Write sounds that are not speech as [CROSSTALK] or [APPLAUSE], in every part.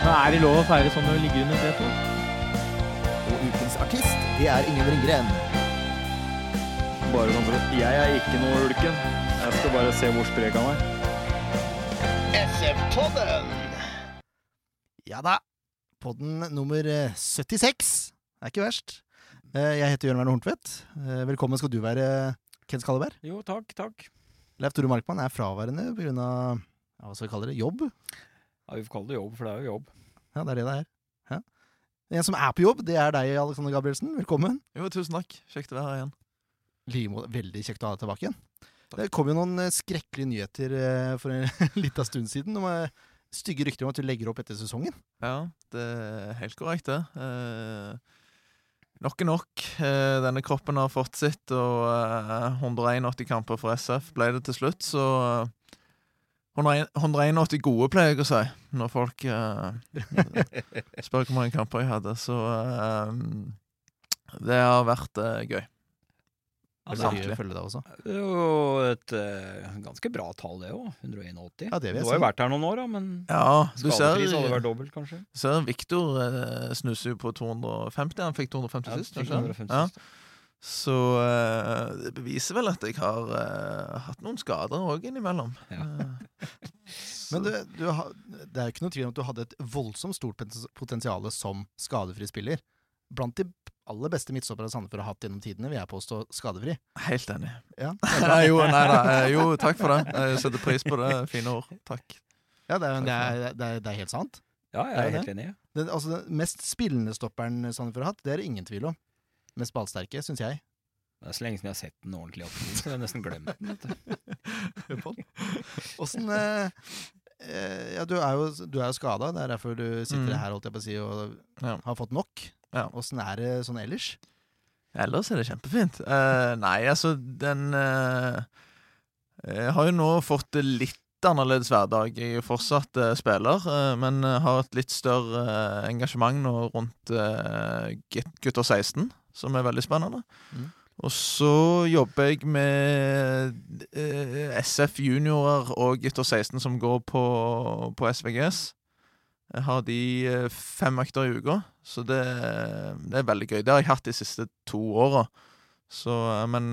Men er det lov å feire sånn når du ligger under setet? Og ukens artist, det er Ingen Ringgren. Bare sånn for at Jeg er ikke noe ulken. Jeg skal bare se hvor sprek han er. SF-podden! Ja da. Podden nummer eh, 76. Det er ikke verst. Eh, Jeg heter Jørn Werner Horntvedt. Eh, Velkommen skal du være, Ken Skalleberg. Jo, takk, takk. Leif Tore Markmann er fraværende pga. Ja, hva skal vi kalle det? Jobb? Ja, Vi får kalle det jobb, for det er jo jobb. Ja, det er det det er. Ja. En som er på jobb, det er deg, Alexander Gabrielsen. Velkommen. Jo, tusen takk. Kjekt å være her igjen. Limo. Veldig kjekt å ha deg tilbake igjen. Det kom jo noen eh, skrekkelige nyheter eh, for en [LAUGHS] liten stund siden. Om eh, stygge rykter om at du legger opp etter sesongen. Ja, det er helt korrekt, det. Eh, nok er nok. Eh, denne kroppen har fått sitt, og eh, 181 kamper for SF ble det til slutt, så eh, 101 181 gode, pleier jeg å si, når folk uh, [LAUGHS] spør hvor mange kamper jeg hadde. Så uh, det har vært uh, gøy. Veldig Samtlige. følge deg også. Det er jo et uh, ganske bra tall, det òg. 181. Ja, det vil jeg du har jo vært her noen år, da, men Ja, du skadefri hadde det vært dobbelt, kanskje. du ser Victor uh, snuser jo på 250. Han fikk 250 Ja, sist. 250 Ja. Så uh, det beviser vel at jeg har hatt noen skader òg innimellom. Ja. Men du, du, har- det er jo ikke noe tvil om at du hadde et voldsomt stort potens- potensial som skadefri spiller. Blant de aller beste midtstoppere Sandefjord har hatt gjennom tidene, vil jeg påstå skadefri. helt enig. Ja, [LAUGHS] Nei, jo, nei da. eh, Jo, takk for det. Jeg setter pris på det. Fine ord. Takk. ja det, er, det, er, det, er, det er helt sant. Ja, jeg Er er helt enig. ja. Den, altså, den mest spillende stopperen Sandefjord har hatt, det er det ingen tvil om. Mest ballsterke, syns jeg. Det er så lenge siden jeg har sett den ordentlig opp, så jeg har nesten glemt den. [LAUGHS] Åssen eh, Ja, du er jo, du er jo skada. Det er derfor du sitter Mm. her holdt jeg på å si, og Ja. har fått nok. Ja. Er det sånn ellers? Ellers er det kjempefint. Uh, nei, altså, den uh, Jeg har jo nå fått litt annerledes hverdag. Jeg er fortsatt uh, spiller, eh, men eh, har et litt større eh, engasjement nå rundt eh, gutter 16, som er veldig spennende. Mm. Og så jobber jeg med eh, SF juniorer og gutter 16 som går på, på SVGS. Jeg har de eh, fem økter i uka, så det, det er veldig gøy. Det har jeg hatt de siste to åra. eh, men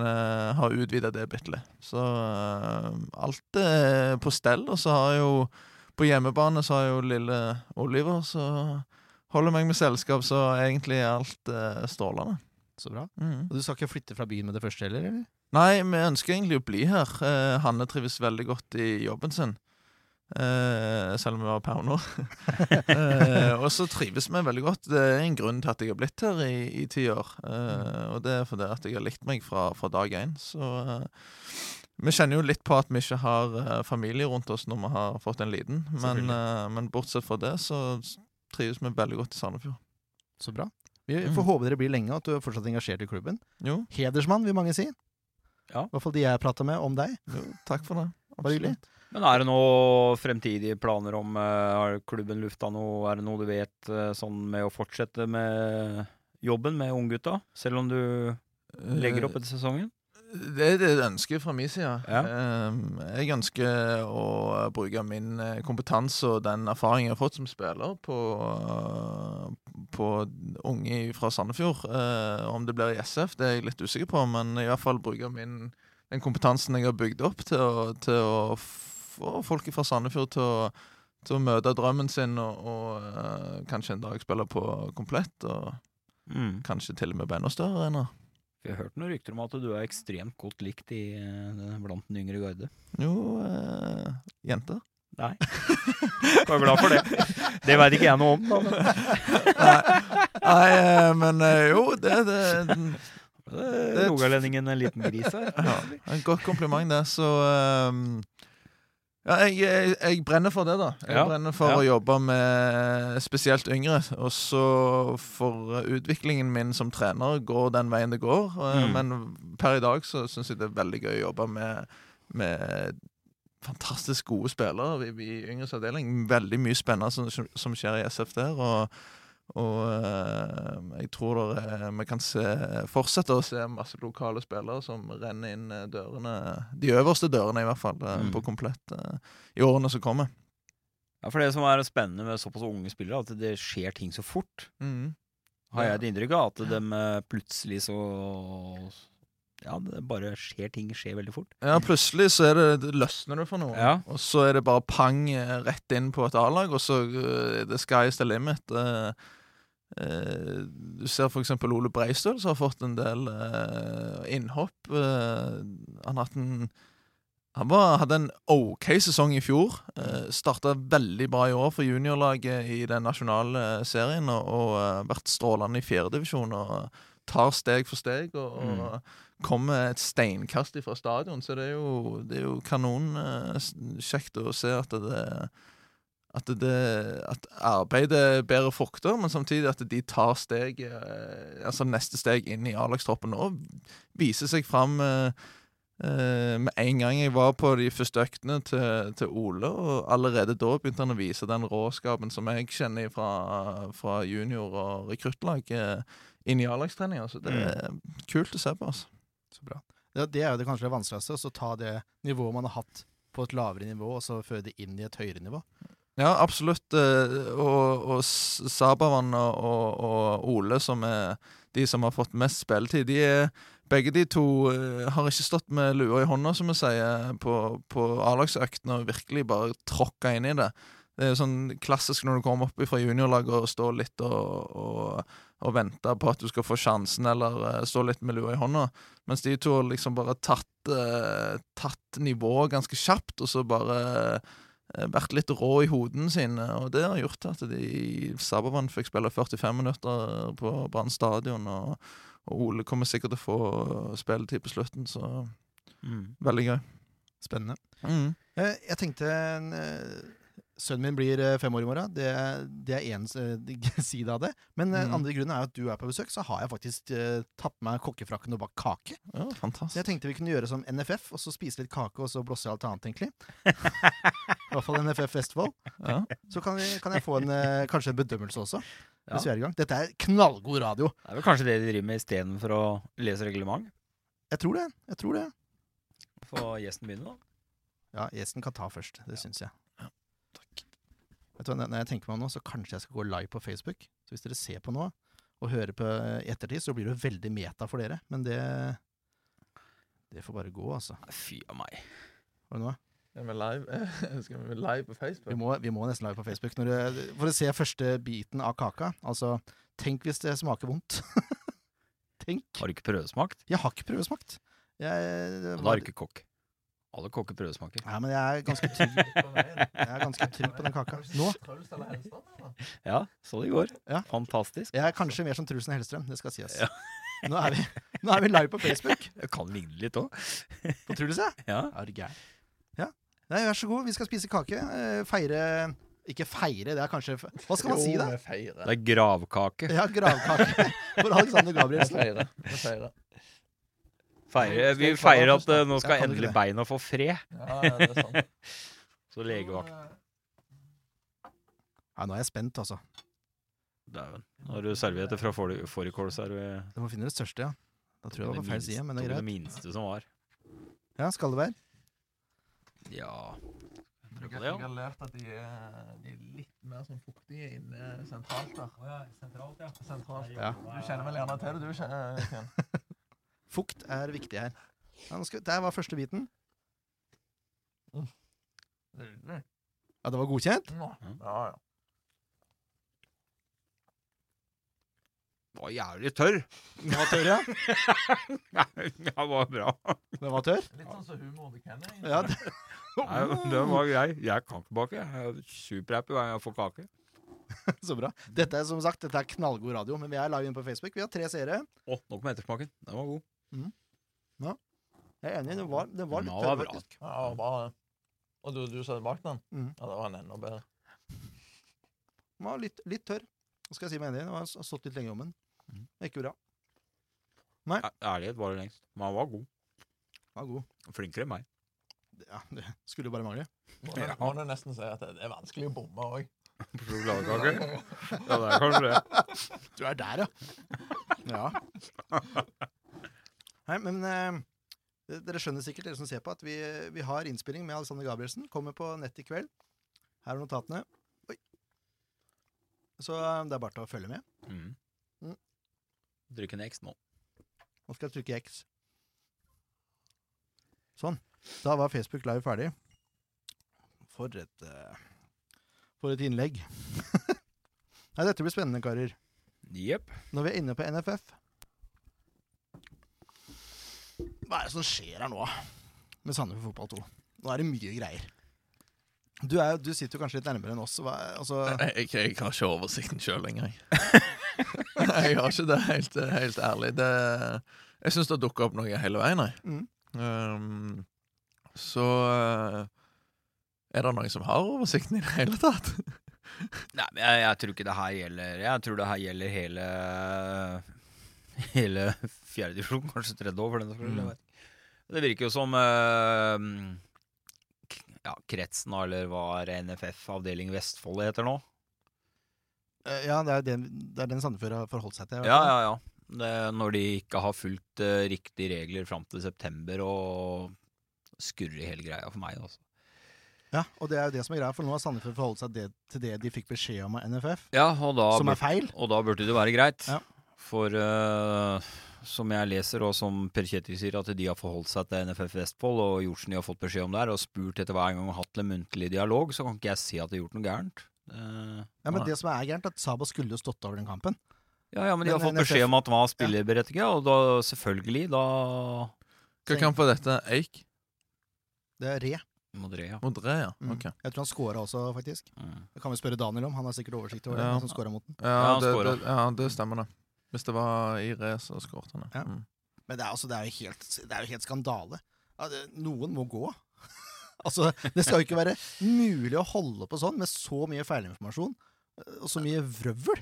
har utvida det bitte litt. Så eh, alt er på stell. Og så har jeg jo På hjemmebane så har jeg jo lille Oliver, så holder meg med selskap, så egentlig er alt eh, strålende. Så bra. Mm. Og du skal ikke flytte fra byen med det første heller, eller? Nei, vi ønsker egentlig å bli her. Eh, Hanne trives veldig godt i jobben sin. Eh, selv om vi var nå. eh, og så trives vi veldig godt. Det er en grunn til at jeg har blitt her i, i ti år. Eh, og det er fordi at jeg har likt meg fra, fra dag én. Så eh, vi kjenner jo litt på at vi ikke har eh, familie rundt oss når vi har fått en liten. Men, eh, men bortsett fra det så trives vi veldig godt i Sandefjord. Så bra. Vi Mm. får håpe dere blir lenge, og at du er fortsatt engasjert i klubben. Jo, Hedersmann, vil mange si. Ja. I hvert fall de jeg prata med om deg. jo takk for det. Bare hyggelig. Men er det noe fremtidige planer om eh, Har klubben lufta noe? Er det noe du vet eh, sånn med å fortsette med jobben med unggutta? Selv om du legger opp etter sesongen? Det er et ønske fra min side. Ja. Ehm, Jeg ønsker å bruke min eh, kompetanse og den erfaringen jeg har fått som spiller, på, på unge fra Sandefjord. Eh, Om det blir i SF, det er jeg litt usikker på, men i hvert fall bruke min, den kompetansen jeg har bygd opp, til å, til å få folk fra Sandefjord til å, til å møte drømmen sin og, og eh, kanskje en dag spille på komplett, og Mm. kanskje til og med på enda større arenaer. Jeg har hørt noen rykter om at du er ekstremt godt likt i, eh, blant den yngre garde. Jo, eh, jente. Nei. Var glad for det. Det veit ikke jeg noe om, da. Men Nei, eh, men eh, jo, det, det, er rogalendingen en liten gris her. ja, En godt kompliment, det. Så ehm, Ja, jeg, jeg, jeg brenner for det, da. Jeg Ja, brenner for ja. å jobbe med spesielt yngre. Og så for utviklingen min som trener går den veien det går. Eh, Mm. Men per i dag så syns jeg det er veldig gøy å jobbe med, med fantastisk gode spillere i, i yngres avdeling. Veldig mye spennende som, som skjer i SF der. Og, og eh, jeg tror er, vi kan se, fortsette å se masse lokale spillere som renner inn eh, dørene, de øverste dørene i hvert fall, eh, Mm. på komplett i årene som kommer. Ja, for det som er spennende med såpass unge spillere, at det skjer ting så fort. Har jeg et inntrykk av at de plutselig så Ja, det bare skjer ting skjer veldig fort. Ja, plutselig så det, det løsner det for noe. Ja. Og så er det bare pang rett inn på et A-lag, og så uh, the sky is the limit. Eh, eh, du ser eksempel Ole Breistøl, som har fått en del eh, innhopp. Eh, han en han var, hadde en OK sesong i fjor. Uh, Starta veldig bra i år for juniorlaget i den nasjonale serien, og, og eh, vært strålende i fjerdedivisjon. Tar steg for steg. og, og kommer et steinkast fra stadion, så det er jo, det er jo kanon eh, kjekt å se at det at, det, at arbeidet bærer frukter, men samtidig at de tar steg eh, altså neste steg inn i A-lagstroppen og viser seg fram eh, eh, med en gang jeg var på de første øktene til, til Ole, og allerede da begynte han å vise den råskapen som jeg kjenner fra, fra junior- og rekruttlag inn i A-lagstreninga. Så det er kult å se på. Altså. Så bra. Det, det er jo det kanskje det vanskeligste, å ta det nivået man har hatt på et lavere nivå, og så føre det inn i et høyere nivå. Ja, absolutt. eh, Og, og S- Sabavan og, og, Ole, som er de som har fått mest spilletid, de er begge de to eh, har ikke stått med lua i hånda, som vi sier, på, på A-lagsøktene og virkelig bare tråkka inn i det. Det er sånn klassisk når du kommer opp fra juniorlaget og står litt og, og, og venter på at du skal få sjansen, eller eh, stå litt med lua i hånda. Mens de to har liksom bare tatt, tatt nivået ganske kjapt, og så bare vært litt rå i hodene sine, og det har gjort at de Sabavan fikk spille 45 minutter på Brann stadion, og, og Ole kommer sikkert til å få spilletid på slutten, så veldig gøy. Spennende. Mm. Eh, Jeg tenkte eh, Sønnen min blir eh, fem år i morgen. Det, det er én [LAUGHS] side av det. Men den Mm. andre grunnen er at du er på besøk, så har jeg faktisk uh, tatt på meg kokkefrakken og bakt kake. Ja, Så jeg tenkte vi kunne gjøre som NFF, og så spise litt kake, og så blåse i alt annet, egentlig. [LAUGHS] I hvert fall NFF Vestfold. Ja. Så kan, vi, kan jeg få en, uh, kanskje en bedømmelse også. Ja. Hvis vi er i gang. Dette er knallgod radio. Det er vel kanskje det de driver med istedenfor å lese reglement? Jeg tror det. Jeg tror det. Få gjesten begynne, da. Ja, gjesten kan ta først. Det syns jeg. Vet du hva, Når jeg tenker meg om nå, så kanskje jeg skal gå live på Facebook. Så hvis dere ser på nå, og hører på i ettertid, så blir det jo veldig meta for dere. Men det Det får bare gå, altså. Fy av meg. Var det noe? Er vi live? [LAUGHS] Skal vi live på Facebook? Vi må, vi må nesten live på Facebook når det, for å se første biten av kaka. Altså, tenk hvis det smaker vondt. [LAUGHS] tenk. Har du ikke prøvesmakt? Jeg har ikke prøvesmakt. Jeg, det Da var- er du ikke kokk. Alle kokker prøvesmaker. Ja, men jeg er ganske trygg, jeg er ganske trygg på den kaka. Nå? Ja, så det går. Ja. Fantastisk. Jeg er kanskje mer som Truls enn Hellstrøm, det skal sies. Ja. Nå, er vi, nå er vi live på Facebook. Jeg kan ligne litt òg. På Truls, ja. Ja. Er du gæren? Ja. Nei, vær så god, vi skal spise kake. Eh, feire Ikke feire, det er kanskje Hva skal man si, da? Det er gravkake. Ja, gravkake for Alexander [LAUGHS] Gabrielsen. Feire. Feire. Feire, vi feirer at eh, nå skal endelig beina få fred. Ja, ja, det sant. [LAUGHS] Så legevakt Ja, nå er jeg spent, altså. Dæven. Nå har du servietter fra fårikål, er du må finne det største, ja. Da tror jeg det var på feil side, men det er det minste som var. Ja, skal det være? Ja Prøv på Jeg har lært at de er, de er litt mer sånn fuktige inne sentralt der. sentralt, ja. Sentralt. Ja. Du kjenner vel gjerne til det, du, Ken? [LAUGHS] Fukt er viktig her. Ja, nå skal, der var første biten. Ja, det var godkjent? Ja, ja. Var jævlig tørr. Den var tørr, ja. [LAUGHS] ja, det var bra. Den var tørr. Litt sånn som humor til Ken. Ja, det, [LAUGHS] Nei, den var grei. Jeg kan ikke bake. Jeg er superhappy hver gang jeg får kake. [LAUGHS] så bra. Dette er som sagt, dette er knallgod radio, men vi er live inne på Facebook. Vi har tre seere. Å, nok med ettersmaken. Den var god. Jeg er enig, den var, den var litt var tørr, faktisk. Ja, bra. Og du, du satt bak den? Mm. Ja, da var den enda bedre. Den var litt, litt tørr. Skal jeg si meg enig i? Den har stått litt lenger om den. Mm. Det Ikke bra. Nei. Ærlighet var det lengst. Men han var god. Var god. Flinkere enn meg. Ja, det skulle jo bare mangle. Må, ja. må du nesten si at det det er vanskelig å bomme òg. [LAUGHS] På sjokoladekake? Ja, det er kanskje det. Du er der, ja. Ja. [LAUGHS] Nei, men eh, dere skjønner sikkert, dere som ser på, at vi, vi har innspilling med Alexander Gabrielsen. Kommer på nett i kveld. Her er notatene. Oi. Så eh, det er bare til å følge med. Mm. Mm. Trykk en X nå. Nå skal jeg trykke X. Sånn. Da var Facebook Live ferdig. For et uh, For et innlegg. [LAUGHS] Nei, dette blir spennende, karer. Yep. Når vi er inne på NFF Hva er det som skjer her nå, med Sandefjord Fotball 2? Nå er det mye greier. Du, er, du sitter jo kanskje litt nærmere enn oss. Hva, altså, Jeg, jeg har ikke oversikten sjøl lenger, jeg. jeg har ikke det, helt, helt ærlig. Det, jeg syns det har dukka opp noe hele veien, jeg. Mm. Um, så uh, Er det noen som har oversikten i det hele tatt? Nei, men jeg, jeg tror ikke det her gjelder Jeg tror det her gjelder hele [LAUGHS] Hele fjerdedivisjon, kanskje tredje år, for den saks skyld. Det virker jo som eh, ja, kretsen, eller hva er NFF avdeling Vestfold heter nå? eh, ja, det er, den, det er den Sandefjord har forholdt seg til. Ja, ja, ja. Det, når de ikke har fulgt uh, riktige regler fram til september og skurrer hele greia for meg. Også. Ja, og det er jo det som er greia, for nå har Sandefjord forholdt seg det, til det de fikk beskjed om av NFF, Ja, da, som er feil. og da burde det være greit. Ja. For uh, som jeg leser, og som Per Kjetil sier, at de har forholdt seg til NFF Vestfold og gjort som de har fått beskjed om der, og spurt etter hver gang og hatt en muntlig dialog, så kan ikke jeg si at de har gjort noe gærent. Uh, Ja, men det som er gærent, at Sabo skulle jo stått over den kampen. ja, ja, men de Men har fått NFF beskjed om at han var spillerberettiget, og da selvfølgelig, da Hva kamp var dette? Eik? Det er Re. Mot ja. Mm. Ok. Jeg tror han scora også, faktisk. Mm. Det kan vi spørre Daniel om. Han har sikkert oversikt over det. Ja. han som mot den. Ja, han det, det, ja, det stemmer, det. Hvis det var i race, så skåret han. Ja. Mm. Men det er, altså, det er, jo, helt, det er jo helt skandale. Ja, det, noen må gå. [LAUGHS] altså, det skal jo ikke være mulig å holde på sånn med så mye feilinformasjon eh, og så mye vrøvl.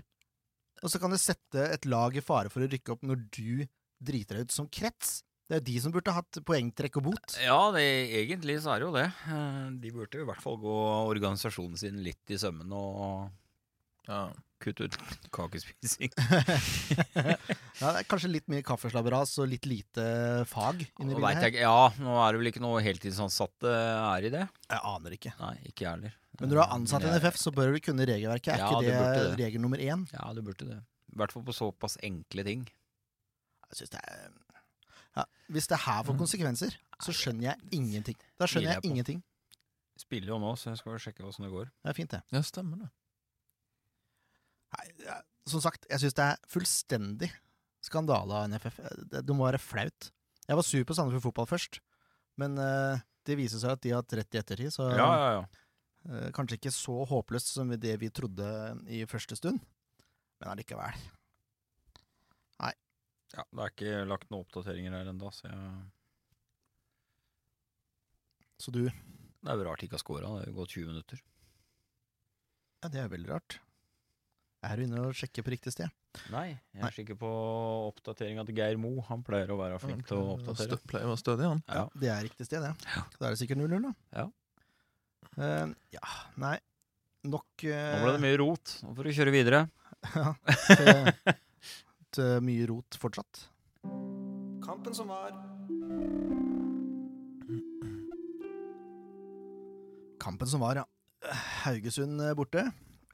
Og så kan det sette et lag i fare for å rykke opp når du driter deg ut som krets. Det er de som burde hatt poengtrekk og bot. Ja, det, egentlig så er det jo det. Eh, De burde i hvert fall gå organisasjonen sin litt i sømmene og Ja. Kutte ut kakespising. [LAUGHS] Ja, det er kanskje litt mye kaffeslabberas og litt lite fag inni Nå bildet her. jeg ja, nå er det vel ikke noe heltidsansatte er i det? Jeg aner ikke. Nei, ikke jeg heller. Men når du er ansatt i NFF, så bør du kunne regelverket. Er Ja, ikke det det, regel nummer én? Ja, du burde det. I hvert fall på såpass enkle ting. Jeg synes det er ja, Hvis det her får konsekvenser, så skjønner jeg ingenting. Da skjønner jeg jeg ingenting. Spiller jo nå, så jeg skal sjekke åssen det går. Det er fint, det. ja, stemmer det. Nei, som sagt, jeg syns det er fullstendig skandale av NFF. Det, det må være flaut. Jeg var sur på Sandefjord Fotball først, men uh, det viser seg at de har hatt rett i ettertid. Så Ja, ja, ja. Uh, kanskje ikke så håpløst som det vi trodde i første stund, men allikevel. Nei. ja. Det er ikke lagt noen oppdateringer her ennå, så jeg... Så du det er jo rart de ikke har scora. Det har gått 20 minutter. Ja, det er veldig rart. Er du inne og sjekker på riktig sted? Nei, jeg Nei. er sikker på oppdateringa til Geir Mo. Han pleier å være flink til å oppdatere. Stø, pleier å være stødig, han. Ja. Det er riktig sted, det. Da er det sikkert 0-0, da. Ja. Uh, ja, nei Nok uh, Nå ble det mye rot. Nå får du kjøre videre. [LAUGHS] ja, til, til mye rot fortsatt. Kampen som var. Kampen som var, ja. Haugesund eh, borte.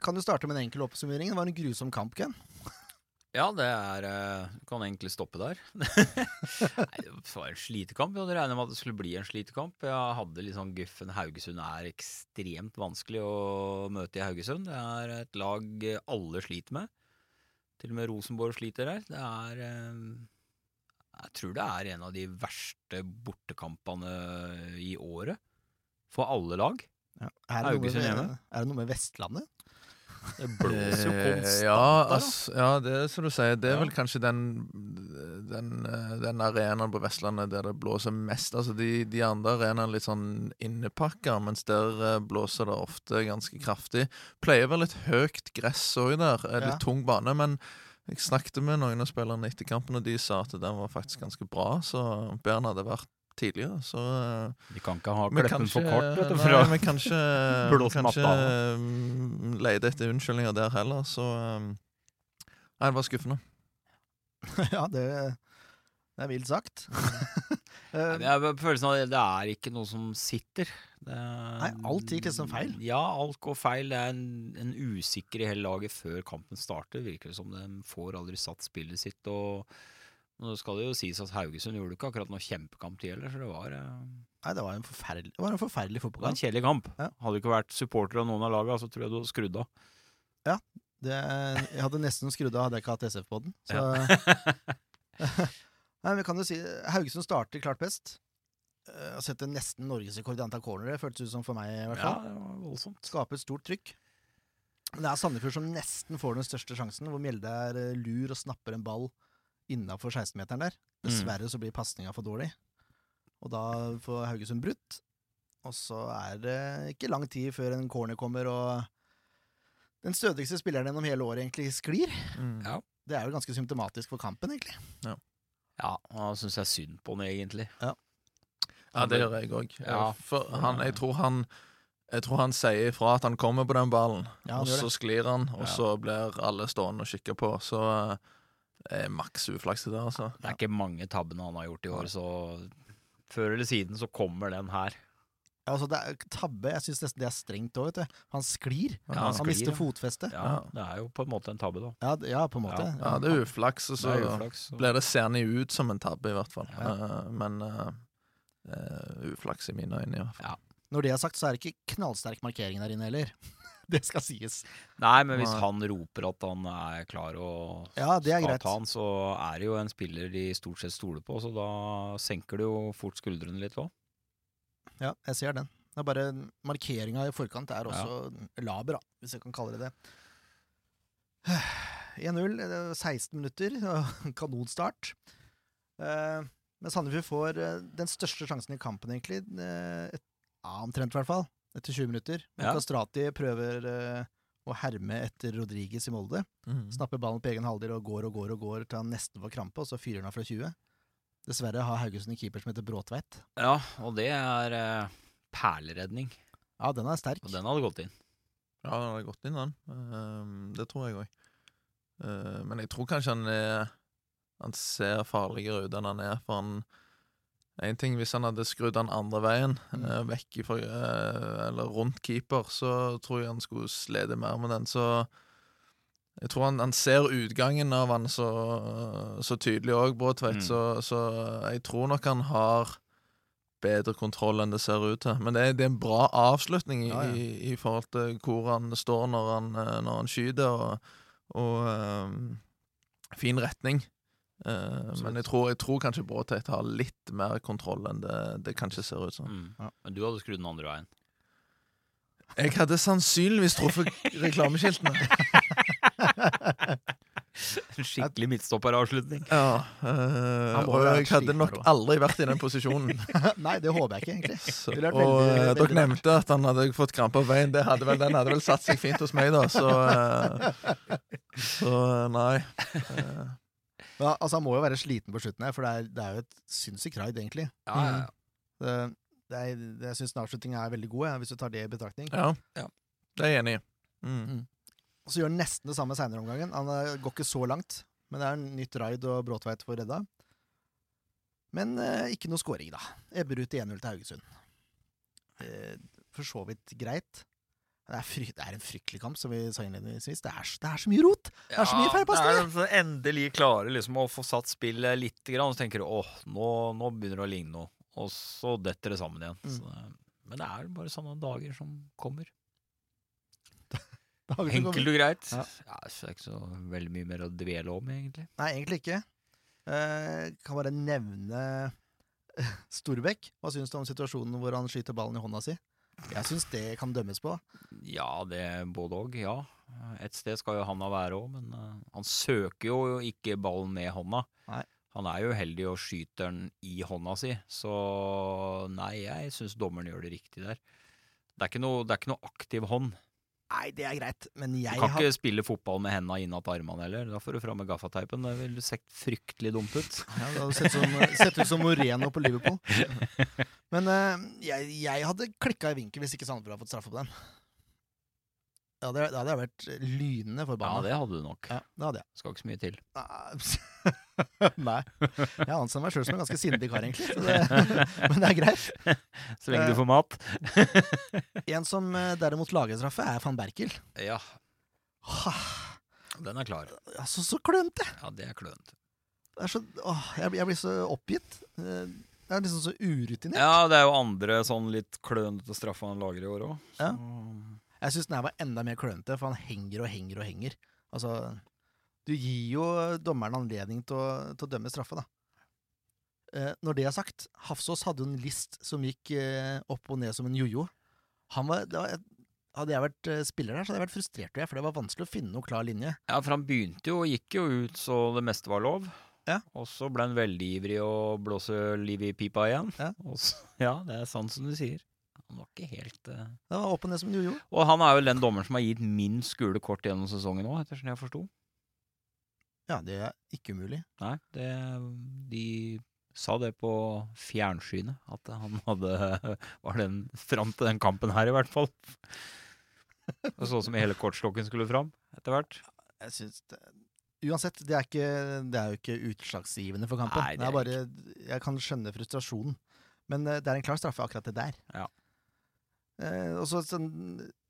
Kan du starte med en enkel oppsummering? Det var en grusom kamp, Ken. Ja, det er eh, Du kan egentlig stoppe der. [LAUGHS] Nei, det var en slitekamp. Jeg hadde regnet med at det skulle bli en slitekamp. Jeg hadde litt sånn guffen. Haugesund er ekstremt vanskelig å møte i Haugesund. Det er et lag alle sliter med. Til og med Rosenborg sliter der. Det er eh, Jeg tror det er en av de verste bortekampene i året. For alle lag. Ja. Er, det Haugesund med, er det noe med Vestlandet? Det blåser jo Eh, konstant. ja, altså, ja, det er som du sier. Det er vel kanskje den den, eh, den arenaen på Vestlandet der det blåser mest. Altså de, de andre arenaene litt sånn innepakka, mens der eh, blåser det ofte ganske kraftig. Pleier være litt høyt gress òg der. Litt Ja. tung bane. Men jeg snakket med noen av spillerne etter kampen, og de sa at den var faktisk ganske bra. Så bedre hadde vært tidligere. Så eh, De kan ikke ha kleppen for kort, vet du. Nei, For å vi kan ikke, Blåse kan matta ikke mm, lete etter unnskyldninger der heller, så um, Nei, det var skuffende. [LAUGHS] ja, det, det er vilt sagt. [LAUGHS] Eh, Jeg har følelsen av at det er ikke noe som sitter. Det Nei, alt gikk liksom feil. Ja, alt går feil. Det er en, en usikker i hele laget før kampen starter. Virker det som de får aldri satt spillet sitt. Og nå skal det jo sies at Haugesund gjorde ikke akkurat noe kjempekamp de heller, så det var, eh, Nei, det var en forferdelig, det var en forferdelig var en kjedelig kamp. Ja. Hadde du ikke vært supporter av noen av lagene, så tror jeg du hadde skrudd av. Det, jeg hadde nesten skrudd av, hadde jeg ikke hatt SF på den. Så [LAUGHS] [LAUGHS] Nei, vi kan jo si Haugesund starter klart best. Uh, setter nesten norgesrekord i antall cornere, føltes ut som for meg, i hvert fall. Ja, det var voldsomt. Skaper stort trykk. Det er Sandefjord som nesten får den største sjansen, hvor Mjelde er eh, lur og snapper en ball innafor 16-meteren der. Dessverre så blir pasninga for dårlig, og da får Haugesund brutt. Og så er det ikke lang tid før en corner kommer, og den stødigste spilleren gjennom hele året egentlig sklir. Mm. Ja. Det er jo ganske symptomatisk for kampen, egentlig. Ja, da syns jeg synd på han egentlig. Ja, det gjør jeg òg. Ja. For han, jeg tror han jeg tror han sier ifra at han kommer på den ballen, Ja, og så sklir han, og Ja. så blir alle stående og kikke på. Så eh, maks uflaks i det altså. Det er ikke mange tabbene han har gjort i år, så før eller siden så kommer den her. Ja, altså det er tabbe. Jeg syns nesten det er strengt òg, vet du. Han sklir. Ja, han han sklir, mister ja. fotfestet. Ja. Det er jo på en måte en tabbe, da. Ja, ja, på en måte. Ja, det er uflaks, og så det uflaks. så- blir det seende ut som en tabbe, i hvert fall. Ja. Eh, men uh, uh, uflaks i mine øyne, i hvert fall. Når det er sagt, så er det ikke knallsterk markering der inne heller. [LAUGHS] det skal sies. Nei, men hvis han roper at han er klar og Ja, det er greit. han, så er det jo en spiller de stort sett stoler på, så da senker du jo fort skuldrene litt òg. Ja, jeg ser den. Det er bare Markeringa i forkant er også laber, da, hvis jeg kan kalle det det. [SIGHS] 1-0, eh, 16 minutter, [LAUGHS] og kanonstart. Eh, Men Sandefjord får eh, den største sjansen i kampen, egentlig. eh, Et, ja, omtrent, i hvert fall. Etter 20 minutter. Ja. Kastrati prøver uh, å herme etter Rodriges i Molde. Mm. Snapper ballen på egen halvdel og går og går og går til han nesten får krampe, og så fyrer han av fra 20. Dessverre har Haugesund en keeper som heter Bråtveit. Ja, og det er uh, perleredning. Ja, den er sterk. Og den hadde gått inn. Ja, den hadde gått inn, den. Uh, det tror jeg òg. men jeg tror kanskje han er Han ser farligere ut enn han er, for han En ting hvis han hadde skrudd den andre veien, Mm. eh, vekk ifra eh, Eller rundt keeper, så tror jeg han skulle slede mer med den. Så jeg tror han, han ser utgangen av han så, så tydelig òg, Bråtveit. Mm. Så, så jeg tror nok han har bedre kontroll enn det ser ut til. Men det er, det er en bra avslutning i, Ja, ja. i, i forhold til hvor han står når han, eh, når han skyter, og, og um, fin retning. Eh, men jeg tror, jeg tror kanskje Bråteit har litt mer kontroll enn det, det kanskje ser ut som. Mm. Ja. Men du hadde skrudd den andre veien. Jeg hadde sannsynligvis truffet reklameskiltene. [LAUGHS] En skikkelig midtstopperavslutning. Ja, uh, og jeg hadde nok aldri vært i den posisjonen. [LAUGHS] Nei, det håper jeg ikke, egentlig. [LAUGHS] Så, og veldig- eh, veldig dere nevnte at han hadde fått krampe på veien. Det hadde vel, den hadde vel satt seg fint hos meg, da. Så, uh, så nei. Ja, altså, han må jo være sliten på slutten her, for det er, det er jo et sinnssykt raid, egentlig. Ja, ja, ja. Det, det er, det, jeg syns avslutninga er veldig god, hvis du tar det i betraktning. ja. Ja. Det er jeg enig i. Mm. Mm. Og så gjør han nesten det samme seinere omgangen. Han eh, går ikke så langt, men det er en nytt raid, og Bråtveit får redda. Men eh, ikke noe scoring, da. Ebber ut 1-0 til Haugesund. Eh, for så vidt greit. Det er, frykt, det er en fryktelig kamp, som vi sa innledningsvis. Det er, det er så mye rot! Det er så mye feilpasninger! er så Endelig klarer liksom å få satt spillet litt, grann, og så tenker du åh, nå, nå begynner det å ligne noe. Og så detter det sammen igjen. Mm. Så, men det er bare sånne dager som kommer. Enkelt og greit. Ja. Ja. så det er ikke så veldig mye mer å dvele om, egentlig. Nei, egentlig ikke. Eh, kan bare nevne Storbekk. Hva syns du om situasjonen hvor han skyter ballen i hånda si? Jeg syns det kan dømmes på. Ja, det både òg, ja. Et sted skal jo handa være òg, men uh, han søker jo ikke ballen med hånda. Nei. Han er jo uheldig og skyter den i hånda si, så nei, jeg syns dommeren gjør det riktig der. Det er ikke noe, det er ikke noe aktiv hånd. Nei, det er greit, men Du kan har ikke spille fotball med henda innatt armene heller. Da får du fram med gaffateipen. Det ville sett fryktelig dumt ut. ja, Det hadde sett, som, sett ut som Moreno på Liverpool. [LAUGHS] Men uh, jeg, jeg hadde klikka i vinkel hvis ikke Sandefjord hadde fått straffe på den. Ja, det, da hadde jeg vært lynende Ja, det hadde du nok. Ja, det hadde jeg. Skal ikke så mye til. Nei. [LAUGHS] Jeg anser meg sjøl som en ganske sindig kar, egentlig. Det, [LAUGHS] [LAUGHS] men det er greit. Så lenge Eh. du får mat. En som eh, derimot lager straffe, er van Berkel. Ja, den er klar. altså, så klønete! Ja, det er klønete. Det så, åh, jeg, jeg blir så oppgitt. Eh, Det er liksom så urutinert. Ja, det er jo andre sånn litt klønete straffer han lager i år òg. Ja. Jeg syns den her var enda mer klønete, for han henger og henger og henger. Altså, du gir jo dommeren anledning til å, til å dømme straffe, da. Eh, når det er sagt, Hafsås hadde jo en list som gikk eh, opp og ned som en jojo. Han var, det var, hadde jeg vært eh, spiller der, så hadde jeg vært frustrert, for det var vanskelig å finne noen klar linje. Ja, for han begynte jo og gikk jo ut så det meste var lov. Ja. Og så ble han veldig ivrig og blåse liv i pipa igjen. Ja. Så, ja, det er sant som du sier. Han var ikke helt uh... Det var opp og ned som du gjorde. Og han er jo den dommeren som har gitt minst gule kort gjennom sesongen òg, ettersom jeg forsto. Ja, det er ikke umulig. Nei, det, de sa det på fjernsynet, at han hadde [LAUGHS] Var den fram til den kampen her, i hvert fall. Det så ut som hele kortstokken skulle fram etter hvert. Jeg synes det, Uansett, det er, ikke, det er jo ikke utslagsgivende for kampen. Nei, det er det er er bare, jeg kan skjønne frustrasjonen, men eh, det er en klar straffe akkurat det der. Ja. Eh, og så sånn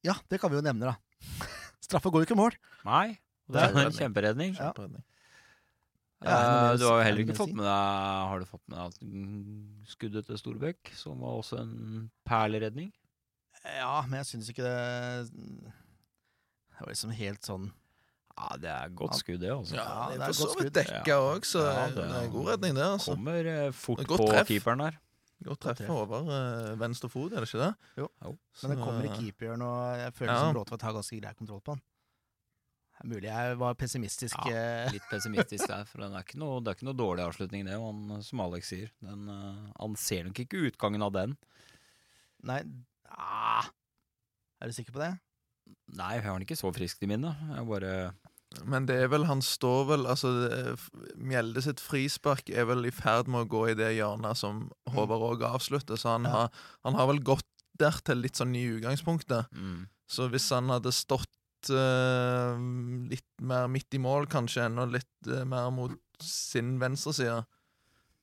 Ja, det kan vi jo nevne, da. [LAUGHS] Straffa går jo ikke i mål. Nei, det er en kjemperedning. Ja. Kjemperedning. Ja, Eh, du har jo heller er ikke fått med deg Har du fått med deg skuddet til Storbekk, som var også en perleredning? Ja, men jeg syns ikke det Det var liksom helt sånn Ja, det er godt skudd, det. altså. Ja, det er for så godt vidt dekka òg, så Ja, det det er en god redning, det. altså Kommer eh, fort på keeperen der. Godt treff treff. over uh, venstre fot, er det ikke det? Jo. Jo. Men det kommer i keeperen, og jeg føler Ja. som Bråtvedt har ganske grei kontroll på han. Det er mulig jeg var pessimistisk. Ja. eh, Litt pessimistisk der, for den er ikke noe, det er ikke noe dårlig avslutning, det. Han, som Alex sier, den, eh, han ser nok ikke utgangen av den. Nei ah, Er du sikker på det? Nei, jeg har den ikke så friskt i minnet. Jeg bare Men det er vel, han står vel altså er- Mjelde sitt frispark er vel i ferd med å gå i det hjørnet som Håvard òg avslutter, så han, Ja. har, han har vel gått der til litt sånn i utgangspunktet. mm, Så hvis han hadde stått uh, litt mer midt i mål, kanskje, enda litt uh, mer mot sin venstreside,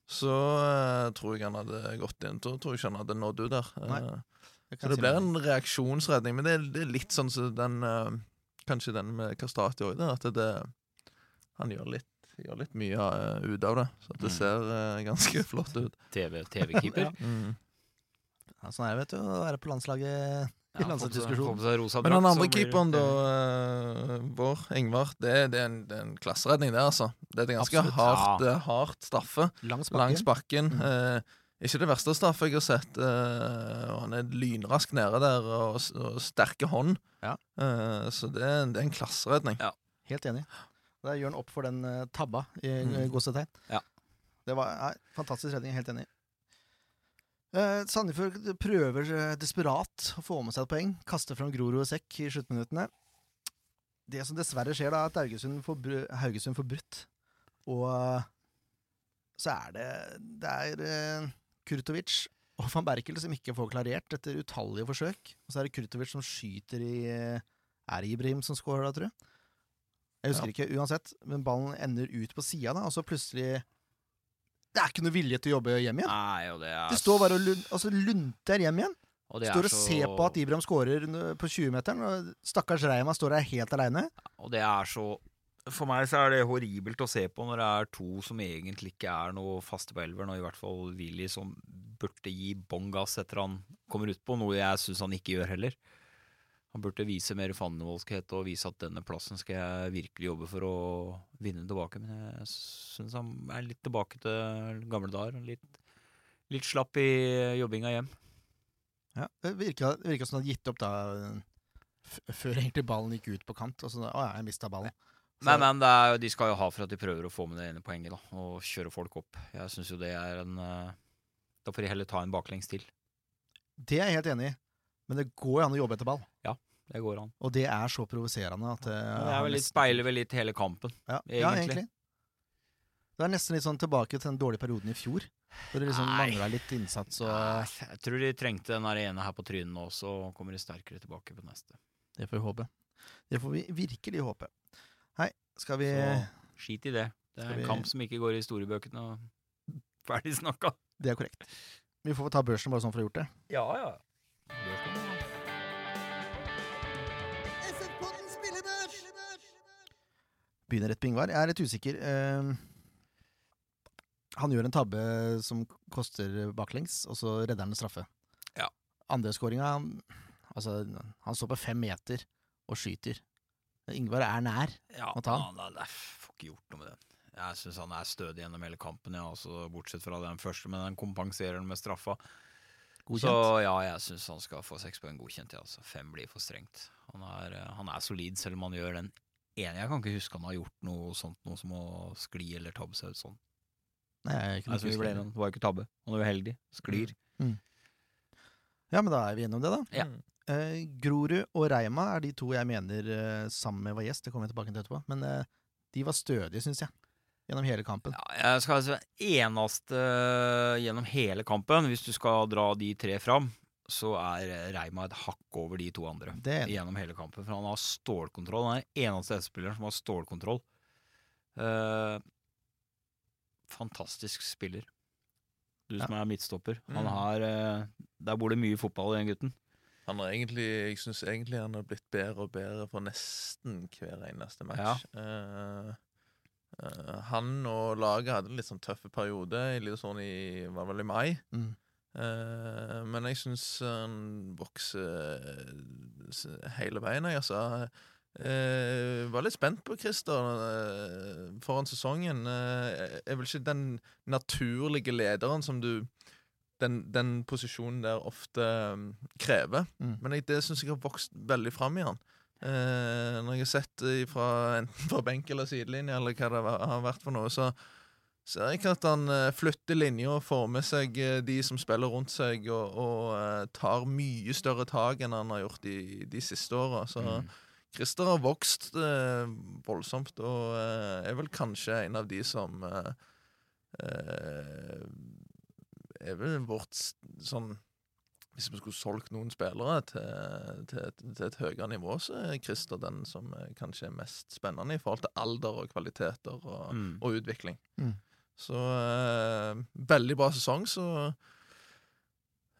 så uh, tror jeg han hadde gått inn. Da tror jeg ikke han hadde nådd ut der. Eh, så det blir en reaksjonsredning, men det det er litt sånn som den eh, Kanskje den med Kastrati òg, at det, han gjør litt, gjør litt mye eh, ut av det. Så det Mm. ser uh, ganske [LAUGHS] flott ut. TV [LAUGHS] TV-keeper. Mm. Ja, sånn er det, vet du, å være på landslaget i Ja, rosa Men den andre keeperen, da, TV. eh, vår, Ingvar, det, det, er en, det er en klasseredning, det, altså. Det er et ganske Absolutt. hardt, ja. hardt straffe Langs bakken. langs bakken. Mm. Eh, ikke det verste straffe jeg har sett. Uh, han er lynrask nede der, og, og sterke hånd. Ja. Uh, så det er, en- det er en klasseredning. Helt enig. Der gjør han opp for den uh, tabba i Mm. godsetegn. Ja. Det var nei, fantastisk redning, helt enig. Uh, Sandefjord prøver desperat å få med seg et poeng. Kaster fram Grorud og Sekk i sluttminuttene. Det som dessverre skjer, da, er at Haugesund får, br Haugesund får brutt. Og så er det Det er Kurtovic og van Berkel som ikke får klarert etter utallige forsøk. Og så er det Kurtovic som skyter i eh, Er det Ibrahim som scorer da, tror jeg? Jeg husker ikke, uansett. Men ballen ender ut på sida, da, og så plutselig Det er ikke noe vilje til å jobbe hjem igjen. Nei, og det er De står bare og lun altså, lunter hjem igjen. og det er Står og så- ser på at Ibrahim scorer på 20-meteren, og stakkars Reima står der helt aleine. Og det er så For meg så er det horribelt å se på når det er to som egentlig ikke er noe faste på elveren, og i hvert fall Willy som burde gi bånn gass etter han kommer utpå, noe jeg syns han ikke gjør heller. Han burde vise mer fandenivoldskhet og vise at denne plassen skal jeg virkelig jobbe for å vinne tilbake. Men jeg syns han er litt tilbake til gamle dager. Litt, litt slapp i jobbinga hjem. Ja, det virka, virka som han hadde gitt opp da før egentlig ballen gikk ut på kant. Og så, å jeg mista ballen. Men, men det er, de skal jo ha for at de prøver å få med det ene poenget, da. Og kjøre folk opp. Jeg syns jo det er en eh, Da får de heller ta en baklengs til. Det er jeg helt enig i. Men det går jo an å jobbe etter ball. Ja, Det går an. Og det er så provoserende at det det er vel litt, speiler vel litt hele kampen. Ja, ja, egentlig. egentlig. Det er nesten litt sånn tilbake til den dårlige perioden i fjor. Hvor det liksom mangla litt innsats og Jeg tror de trengte den ene her på trynet nå, så kommer de sterkere tilbake på neste. Det får vi håpe. Det får vi virkelig håpe. Hei, skal vi Så skit i det. Det er en vi- kamp som ikke går i historiebøkene. og [LAUGHS] Ferdig snakka. Det er korrekt. Vi får ta børsen bare sånn for å ha gjort det. Ja, ja. Begynner rett på Ingvar. Jeg er litt usikker. Eh, han gjør en tabbe som koster baklengs, og så redder han en straffe. Ja. Andreskåringa Altså, han står på fem meter og skyter. Ingvar er nær. Ja, å ta han, han, han får ikke gjort noe med den. Jeg syns han er stødig gjennom hele kampen, ja, også, bortsett fra den første, men den kompenserer den med straffa. Godkjent. Så ja, jeg syns han skal få seks poeng godkjent. Ja, altså. Fem blir for strengt. Han er, eh, han er solid, selv om han gjør den ene. Jeg kan ikke huske han har gjort noe sånt, noe som å skli eller tabbe seg ut sånn. Nei, jeg er ikke det, det var jo ikke tabbe. Han er uheldig. Sklir. Ja, men da er vi gjennom det, da. Ja. Eh, Grorud og Reima er de to jeg mener eh, sammen med var gjest. Det kommer jeg tilbake til etterpå. Men eh, de var stødige, syns jeg. Gjennom hele kampen. Ja, jeg skal altså eneste gjennom hele kampen, hvis du skal dra de tre fram, så er Reima et hakk over de to andre. Det. Gjennom hele kampen. For han har stålkontroll. Han er den eneste S-spilleren som har stålkontroll. Eh, fantastisk spiller. Du Ja. som er midtstopper. Han Mm. har eh, Der bor det mye fotball i den gutten. Han har egentlig, Jeg syns egentlig han har blitt bedre og bedre for nesten hver eneste match. Ja. Uh, uh, han og laget hadde en litt sånn tøffe periode, sånn i, var vel i mai. Mm. Uh, men jeg syns han vokser hele veien, jeg, altså. Eh, var litt spent på Christer eh, foran sesongen. Eh, er vel ikke den naturlige lederen som du Den, den posisjonen der ofte mm, krever. Mm. Men jeg, det syns jeg har vokst veldig fram i han. Eh, når jeg har sett fra, enten fra benk eller sidelinje, eller hva det har vært for noe, så ser jeg at han eh, flytter linja og får med seg eh, de som spiller rundt seg, og, og eh, tar mye større tak enn han har gjort de, de siste åra. Så Mm. Christer har vokst eh, voldsomt, og eh, er vel kanskje en av de som eh, eh, Er vel vårt sånn Hvis vi skulle solgt noen spillere til, til, et- til et høyere nivå, så er Christer den som eh, kanskje er mest spennende i forhold til alder og kvaliteter og, Mm. og utvikling. Mm. Så eh, veldig bra sesong, så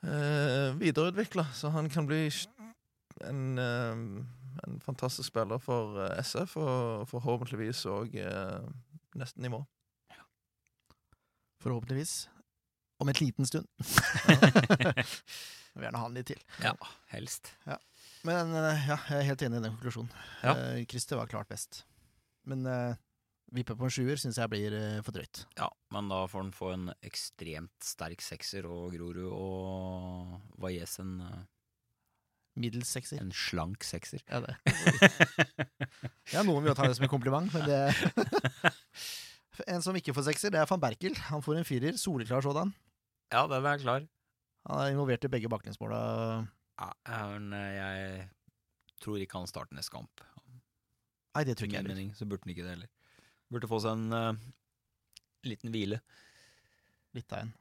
eh, videreutvikla, så han kan bli en, eh, en fantastisk spiller for eh, SF, og forhåpentligvis òg eh, neste nivå. Forhåpentligvis. Om et liten stund. [LAUGHS] Vil gjerne ha han litt til. Ja, helst. Men eh, ja, jeg er helt enig i den konklusjonen. Ja. Eh, Christer var klart best. Men uh, vippe på en sjuer syns jeg blir eh, for drøyt. Ja, men da får han få en ekstremt sterk sekser, og Grorud og Valles en, eh, Middels sekser. en slank sekser. Ja, det. ja, noen vil jo ta det som en kompliment, men det [LAUGHS] En som ikke får sekser, det er van Berkel. Han får en firer. Soleklar sådan. Ja, den er klar. Han er involvert i begge baklengsmåla. Ja, jeg tror ikke han starter neste kamp. Nei, det tror ikke jeg heller. mening så burde han ikke det heller. Burde få seg en uh, liten hvile. Litt av en.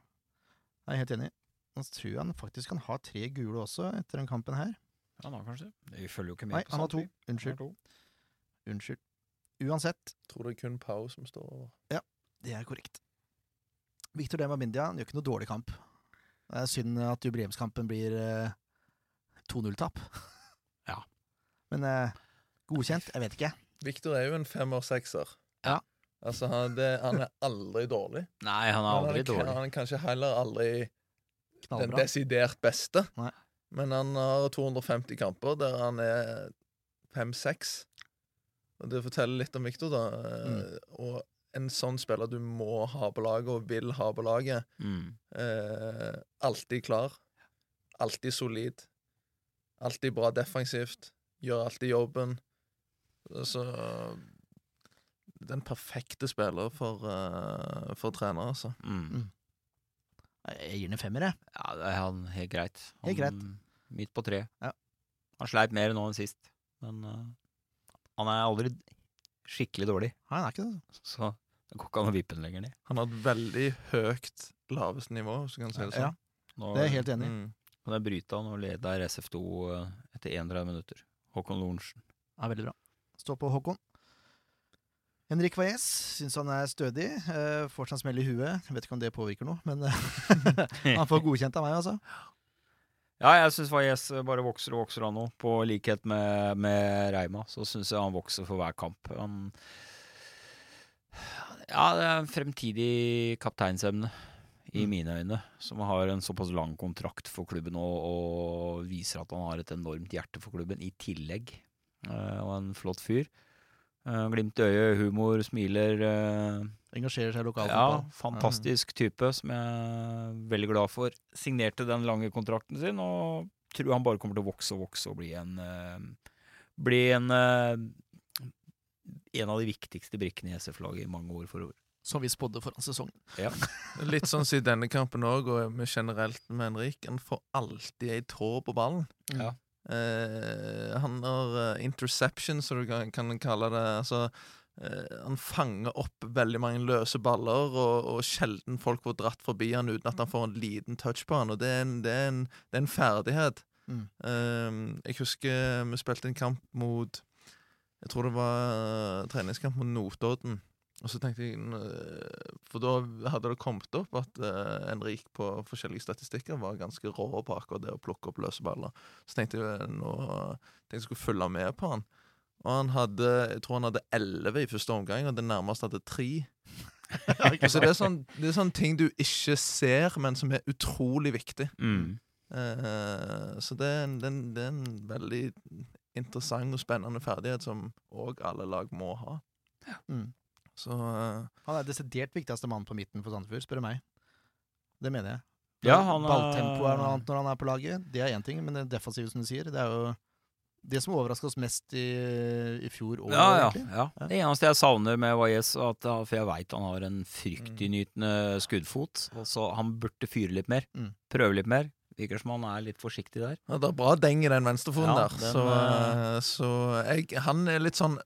Jeg er helt enig. Jeg tror han faktisk kan ha tre gule også etter den kampen her. Ja, har kanskje. Vi følger jo ikke med Nei, på han har to. Unnskyld. Han har to. Unnskyld. Uansett, Tror det er kun Pau som står over. det er korrekt. Victor Dembabindia han gjør ikke noe dårlig kamp. Det er synd at jubileumskampen blir eh, 2-0-tap. [LAUGHS] Ja. Men eh, godkjent? Jeg vet ikke. Victor er jo en femmer-sekser. Ja. Altså, han, det, han er aldri dårlig. Nei, han er Men aldri han, dårlig. Han er kanskje heller aldri den Knallbra. desidert beste. Nei. Men han har 250 kamper der han er 5-6. Og det forteller litt om Victor, da. Mm. Og en sånn spiller du må ha på laget, og vil ha på laget. Mm. Eh, alltid klar. Alltid solid. Alltid bra defensivt. Gjør alltid jobben. Så den perfekte spiller for, uh, for trener, altså. Mm. Jeg gir den en femmer, jeg. Ja, det er han helt greit. Han, Helt greit. Midt på tre. Ja. Han sleit mer nå enn sist, men uh, han er aldri skikkelig dårlig. Nei, han er ikke det. Så det går ikke an å vippe den lenger ned. Han har et veldig høyt laveste nivå, hvis du kan si det Ja, sånn. Nå det er jeg helt enig i. Mm. kan jeg bryte han og leder SF2 eh, etter 31 minutter. Håkon Lorentzen. Ja, veldig bra. Stå på Håkon. Henrik Valles syns han er stødig. Uh, får seg en smell i huet. Jeg vet ikke om det påvirker noe, men eh, [LAUGHS] han får godkjent av meg, altså. Ja, jeg syns Valles bare vokser og vokser han nå. På likhet med, med Reima, så syns jeg han vokser for hver kamp. Han Ja, det er en fremtidig kapteinsemne, i Mm. mine øyne. Som har en såpass lang kontrakt for klubben og, og viser at han har et enormt hjerte for klubben, i tillegg. Eh, og en flott fyr. Eh, glimt i øyet, humor, smiler. eh, Engasjerer seg i ja, fantastisk type som jeg er veldig glad for. Signerte den lange kontrakten sin, og tror han bare kommer til å vokse og vokse og bli en eh, Bli en eh, en av de viktigste brikkene i SF-laget i mange år for år. Som vi spådde foran sesongen. [LAUGHS] Litt sånn som i denne kampen òg, og med generelt med Henrik. Han får alltid ei tå på ballen. Ja. Uh, han har uh, interception, som du kan, kan kalle det. Altså, han fanger opp veldig mange løse baller, og, og sjelden folk får dratt forbi han uten at han får en liten touch på han. Og det er en, det er en, det er en ferdighet. Mm. Um, jeg husker vi spilte en kamp mot Jeg tror det var eh, treningskamp mot Notodden. Og så tenkte jeg eh, For da hadde det kommet opp at uh, Henrik på forskjellige statistikker var ganske rå på akkurat det å plukke opp løse baller. Så tenkte jeg nå tenkte jeg skulle følge med på han. Og han hadde Jeg tror han hadde elleve i første omgang, og det nærmeste hadde tre. [LAUGHS] Så det er, sånn, det er sånne ting du ikke ser, men som er utrolig viktig. Mm. Uh, så det er, en, det, er en, det er en veldig interessant og spennende ferdighet som òg alle lag må ha. Mm. Så uh, Han er desidert viktigste mann på midten for Sandefjord, spør du meg. Det mener jeg. Ja, han er- Balltempo er noe annet når han er på laget. Det er én ting, men det defensive, som du sier, det er jo det som overraska oss mest i, i fjor og Ja, ja, ja. Det eneste jeg savner med er for jeg veit han har en fryktinngytende skuddfot, så han burde fyre litt mer. Mm. Prøve litt mer. Virker som han er litt forsiktig der. ja, det er bra deng i den venstrefoten Ja, der. den, så eh, så jeg, han er litt sånn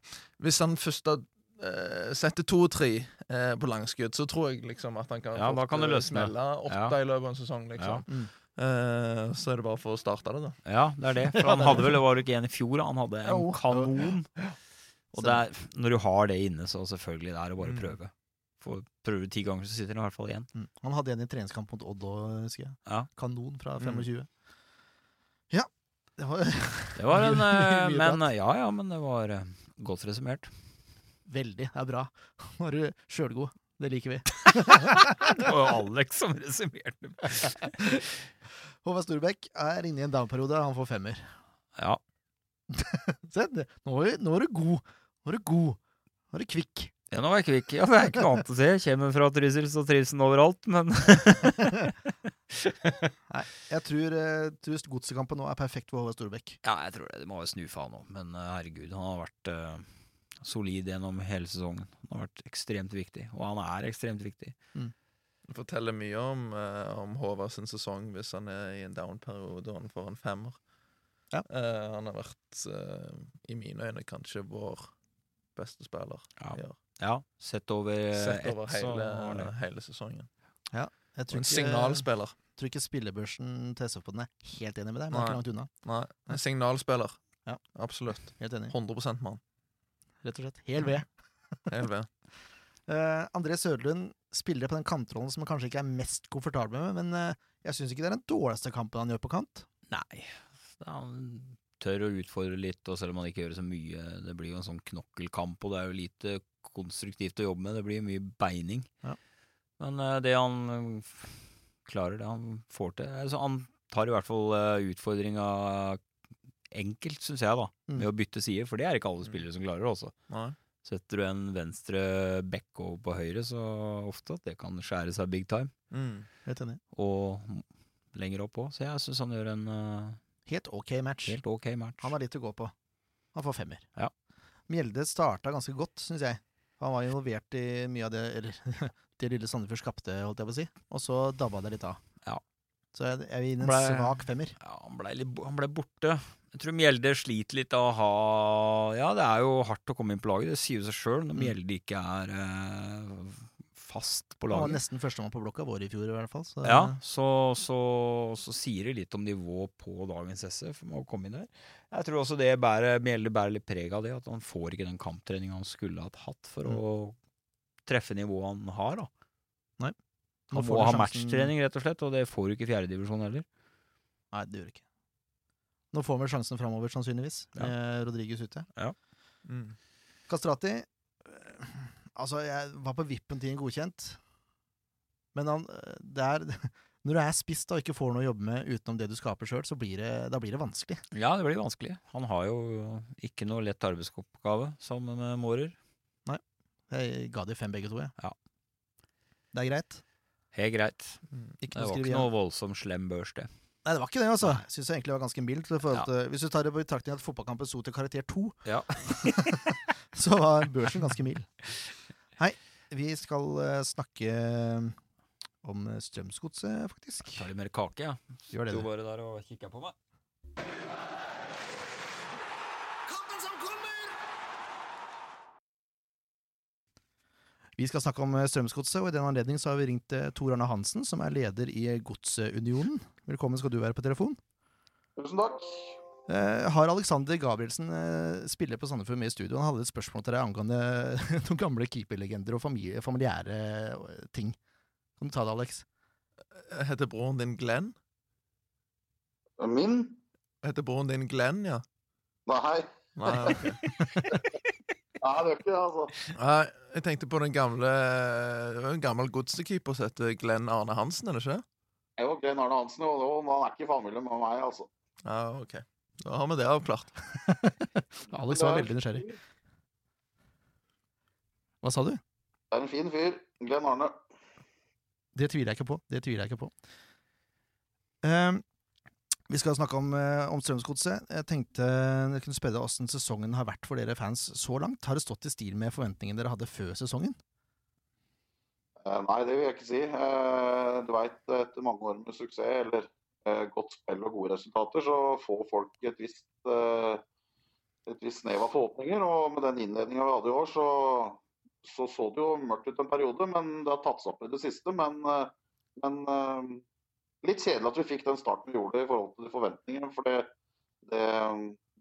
Hvis han først har eh, setter to og tre eh, på langskudd, så tror jeg liksom at han kan, Ja, da fort, kan det eh, smelle åtte Ja. i løpet av en sesong, liksom. Mm. Eh, så er det bare for å starte det, da. Ja, det er det. [LAUGHS] For han hadde vel, var det ikke en i fjor, han hadde en Jo. kanon. Og det er, når du har det inne, så selvfølgelig det er å bare Mm. prøve. For prøver du ti ganger, så sitter det i hvert fall igjen. Mm. Han hadde en i treningskamp mot Odd òg, husker jeg. Ja. Kanon fra Mm. 25. Ja. Det var Det var en [LAUGHS] eh, Mye Men ja, ja, men det var eh, godt resumert. veldig. Det er bra. Nå er du sjølgod. Det liker vi. [LAUGHS] Det var Alex som resumerte. Håvard Storbekk er inne i en down-periode. Han får femmer. Ja. [LAUGHS] Se, nå er, nå er du god. Nå er du god. Nå er du kvikk. Ja, nå var jeg kvikk. Ja, det er ikke noe annet å si. Kommer fra Trysil, så trives han overalt, men [LAUGHS] Nei, jeg tror, eh, tror godsekampen nå er perfekt for Håvard Storbekk. Ja, jeg tror det. Det må være snu faen òg. Men eh, herregud, han har vært eh, solid gjennom hele sesongen. Han har vært ekstremt viktig, og han er ekstremt viktig. Det forteller mye om, eh, om Håvard sin sesong hvis han er i en down-periode og han får en femmer. Ja. Eh, han har vært, eh, i mine øyne, kanskje vår beste spiller Ja. i år. Ja, sett over eh, Sett over ett, hele, hele sesongen. Jeg Og tror en ikke, signalspiller. tror ikke spillebørsen til SF-podden er helt enig med deg, men Nei. ikke langt unna. Nei, en signalspiller. Ja. Absolutt. Helt enig. 100 mann. Rett og slett. Hel ved. [LAUGHS] Helt ved. Uh, [LAUGHS] André Sødlund spiller på den kantrollen som han kanskje ikke er mest komfortabel med, men uh, jeg syns ikke det er den dårligste kampen han gjør på kant. Nei. Han tør å utfordre litt, og selv om han ikke gjør så mye Det blir jo en sånn knokkelkamp, og det er jo lite konstruktivt å jobbe med. Det blir mye beining. Ja. Men uh, det han klarer, det han får til altså, Han tar i hvert fall uh, utfordringa enkelt, syns jeg, da, Mm. med å bytte side. For det er ikke alle spillere som klarer det også. Nei. Setter du en venstre back over på høyre, så ofte at det kan skjære seg big time. Mm. Helt enig. Og lenger opp òg. Så jeg syns han gjør en uh, Helt ok match. helt ok match. Han har litt å gå på. Han får femmer. Ja. Mjelde starta ganske godt, syns jeg. Han var involvert i mye av det Eller [LAUGHS] det lille Sandefjord skapte, holdt jeg på å si. Og så dabba det litt av. Ja. Så jeg, jeg vil gi en Ble- svak femmer. Ja, han ble, litt, han ble borte. Jeg tror Mjelde sliter litt av å ha Ja, det er jo hardt å komme inn på laget, det sier jo seg sjøl når Mm. Mjelde ikke er eh, fast på laget. Han var nesten førstemann på blokka vår i fjor, i hvert fall. Så, Ja, så, så, så sier det litt om nivået på dagens SF med å komme inn der. Jeg tror også det bærer, Mjelde bærer litt preg av det, at han får ikke den kamptreninga han skulle hatt hatt for å treffe nivået han har. da. Nei. Han, Han får må ha matchtrening, rett og slett, og det får du ikke i fjerdedivisjon heller. Nei, det gjør det ikke. Nå får vi sjansen framover, sannsynligvis, Ja. med Rodriguez ute. Mm. Kastrati eh, Altså, jeg var på vippen til en godkjent. Men han, eh, det er [LAUGHS] Når du er spiss da, og ikke får noe å jobbe med utenom det du skaper sjøl, så blir det, da blir det vanskelig. Ja, det blir vanskelig. Han har jo ikke noe lett arbeidsoppgave sammen med Mårer. Nei. Jeg ga de fem begge to, jeg. Ja. Det er greit. Helt greit. Ikke Det var ikke noe voldsomt slem børs, det. Nei, det var ikke det, altså. Jeg syns egentlig var ganske mildt. Ja. Hvis du tar det på betraktning at fotballkampen sto til karakter to, Ja. [LAUGHS] så var børsen ganske mild. Hei, vi skal eh, snakke om eh, Strømsgodset, faktisk. Tar litt mer kake, ja. Gjør det, du. bare der og kikka på meg. Vi skal snakke om eh, Strømsgodset, og i den anledning har vi ringt eh, Tor Arne Hansen, som er leder i Godsunionen. Velkommen skal du være på telefon. Tusen takk. Eh, har Alexander Gabrielsen eh, spiller på Sandefjord med i studio? Han hadde et spørsmål til deg angående [LAUGHS] noen gamle keeperlegender og familie, familiære eh, ting. Kan du ta det, Alex? Heter broren din Glenn? Min? Heter broren din Glenn, ja? Nei. Nei, okay. [LAUGHS] Nei, det gjør ikke det, altså. Nei, jeg tenkte på den gamle Det var en gammel godsekeeper som heter Glenn Arne Hansen, er det ikke? Jeg var Glenn Arne Hansen, og og han er ikke i familie med meg, altså. Ja, ok. Da har vi det avklart. [LAUGHS] Alex var veldig nysgjerrig. Hva sa du? Det er en fin fyr. Glenn Arne. Det tviler jeg ikke på. Det tviler jeg ikke på. Ehm, vi skal snakke om, eh, om Strømsgodset. Jeg tenkte jeg kunne spørre hvordan sesongen har vært for dere fans så langt. Har det stått i stil med forventningene dere hadde før sesongen? Eh, Nei, det vil jeg ikke si. Eh, Du veit, etter mange år med suksess, eller godt spill og gode resultater, så får folk et visst et visst snev av forhåpninger. Og med den innledninga vi hadde i år, så, så så det jo mørkt ut en periode. Men det har tatt seg opp i det siste. Men, men litt kjedelig at vi fikk den starten vi gjorde i forhold til forventningene. For det, det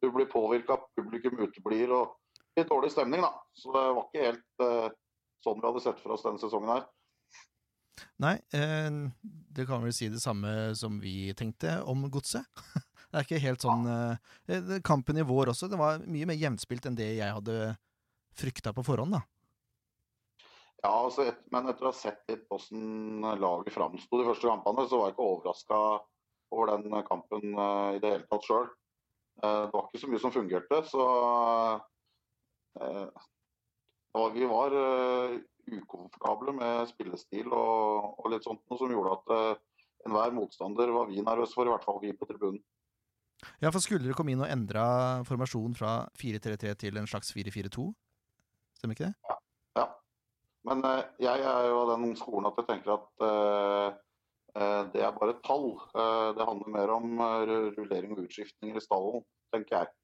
Du blir påvirka, publikum uteblir, og litt dårlig stemning, da. Så det var ikke helt eh, sånn vi hadde sett for oss denne sesongen her. Nei, eh, det kan vel si det samme som vi tenkte om godset. [LAUGHS] Det er ikke helt sånn eh, Kampen i vår også, det var mye mer jevnspilt enn det jeg hadde frykta på forhånd, da. Ja, altså et, men etter å ha sett litt hvordan laget framsto de første kampene, så var jeg ikke overraska over den kampen uh, i det hele tatt sjøl. det var ikke så mye som fungerte, så uh, var- Vi var eh, ukomfortable med spillestil og, og litt sånt noe som gjorde at uh, enhver motstander var vi nervøse for, i hvert fall vi på tribunen. Ja, for skulle dere komme inn og endre formasjonen fra 4-3-3 til en slags 4-4-2? Stemmer ikke det? Men eh, jeg er jo av den skolen at jeg tenker at eh, eh, det er bare tall. Det handler mer om rullering og utskiftninger i stallen, tenker jeg.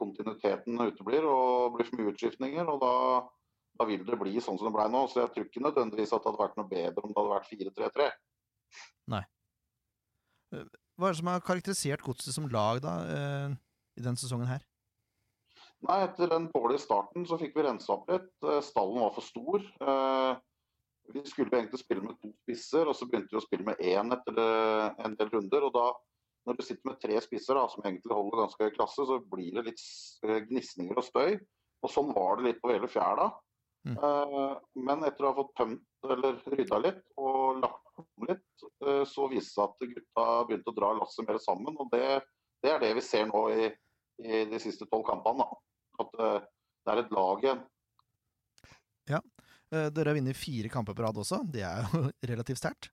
Kontinuiteten uteblir og blir for mye utskiftninger, og da, da vil det bli sånn som det ble nå. Så jeg tror ikke nødvendigvis at det hadde vært noe bedre om det hadde vært 4-3-3. Nei. Hva er det som har karakterisert Godset som lag da, i denne sesongen her? Nei, etter den dårlige starten så fikk vi rensa opp litt. Eh, Stallen var for stor. Eh, Vi skulle egentlig spille med to spisser, og så begynte vi å spille med én etter eh, en del runder. og da når du sitter med tre spisser da, som egentlig holder ganske høy klasse, så blir det litt gnisninger og støy. Og sånn var det litt på hele fjæra. Mm. Men etter å ha fått tømt eller rydda litt og lagt om litt, så viste det seg at gutta begynte å dra lasset mer sammen. Og det, det er det vi ser nå i, i de siste tolv kampene. da. At eh, det er et lag igjen. Ja. Dere har vunnet fire kamper på rad også. Det er jo [LAUGHS] relativt sterkt.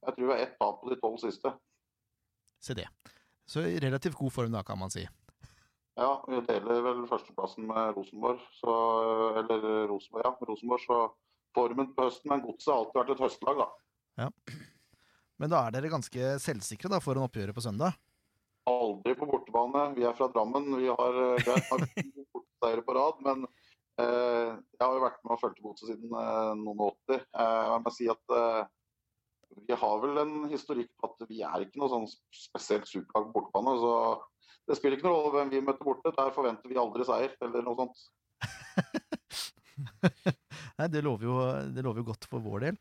Jeg tror vi har ett tap på de tolv siste. Se det. Så i relativt god form da, kan man si. Ja, vi deler vel førsteplassen med Rosenborg. Så, eller Rosenborg, ja. Rosenborg, så formen på høsten. Men Godset har alltid vært et høstlag, da. Ja. Men da er dere ganske selvsikre da, foran oppgjøret på søndag? Aldri på bortebane. Vi er fra Drammen. Vi har, vi har [LAUGHS] borteseiere på rad. Men eh, jeg har jo vært med og fulgt Godset siden eh, noen og 80. Eh, jeg må si at eh, vi har vel en historikk på at vi er ikke noe sånn spesielt superlag på bortebane. Så det spiller ikke noen rolle hvem vi møter borte. Der forventer vi aldri seier, eller noe sånt. [LAUGHS] Nei, det lover, jo, det lover jo godt for vår del.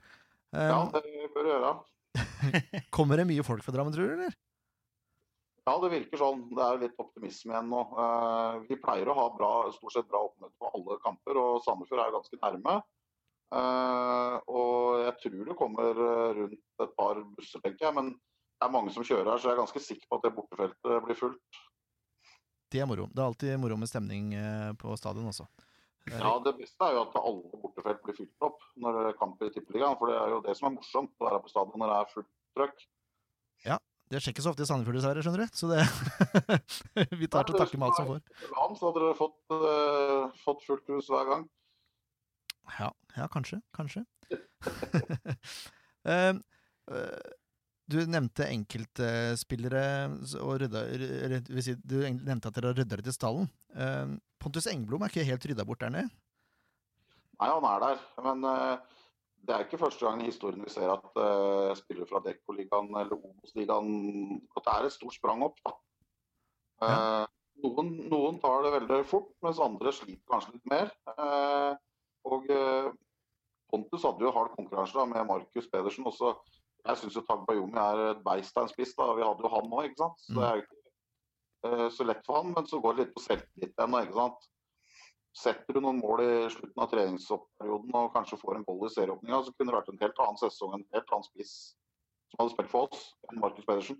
Eh, Ja, det bør gjøre. [LAUGHS] Kommer det mye folk fra Drammen, tror du, eller? Ja, det virker sånn. Det er litt optimisme igjen nå. Eh, vi pleier å ha bra, stort sett bra oppmøte på alle kamper, og Sandefjord er ganske nærme. Eh, og jeg tror det kommer eh, rundt et par busser, tenker jeg. Men det er mange som kjører her, så jeg er ganske sikker på at det bortefeltet blir fullt. Det er moro. Det er alltid moro med stemning på stadion også. Ja, Det beste er jo at alle bortefelt blir fylt opp når det er kamp i Tippeligaen. For det er jo det som er morsomt, å være på stadion når det er fullt trøkk. Det skjer ikke så ofte i Sandefjord, dessverre, skjønner du. Så det [LAUGHS] Vi tar til takke med alt som får. LAN, så hadde dere fått, uh, fått fullt hus hver gang. Ja, ja kanskje. Kanskje. uh, [LAUGHS] [LAUGHS] uh, du nevnte enkeltspillere og rydda eller, si, Du nevnte at dere har rydda litt i stallen. Eh, Pontus Engblom er ikke helt rydda bort der nede? Nei, han er der. Men eh, det er ikke første gang i historien vi ser at uh, spillere fra Dekko-ligaen eller Obos-ligaen At det er et stort sprang opp. da. Eh, noen, noen tar det veldig fort, mens andre sliter kanskje litt mer. Uh, og Pontus hadde jo hard konkurranse da, med Markus Pedersen. Også. Jeg syns Tagbayomi er et beist av en spiss. da, Vi hadde jo han òg, ikke sant. Så det er jo ikke så lett for han, men så går det litt på selvtillit ennå, ikke sant. Setter du noen mål i slutten av treningsperioden og kanskje får en goal i serieåpninga, så kunne det vært en helt annen sesong, en helt annen spiss som hadde spilt for oss, enn Markus Pedersen.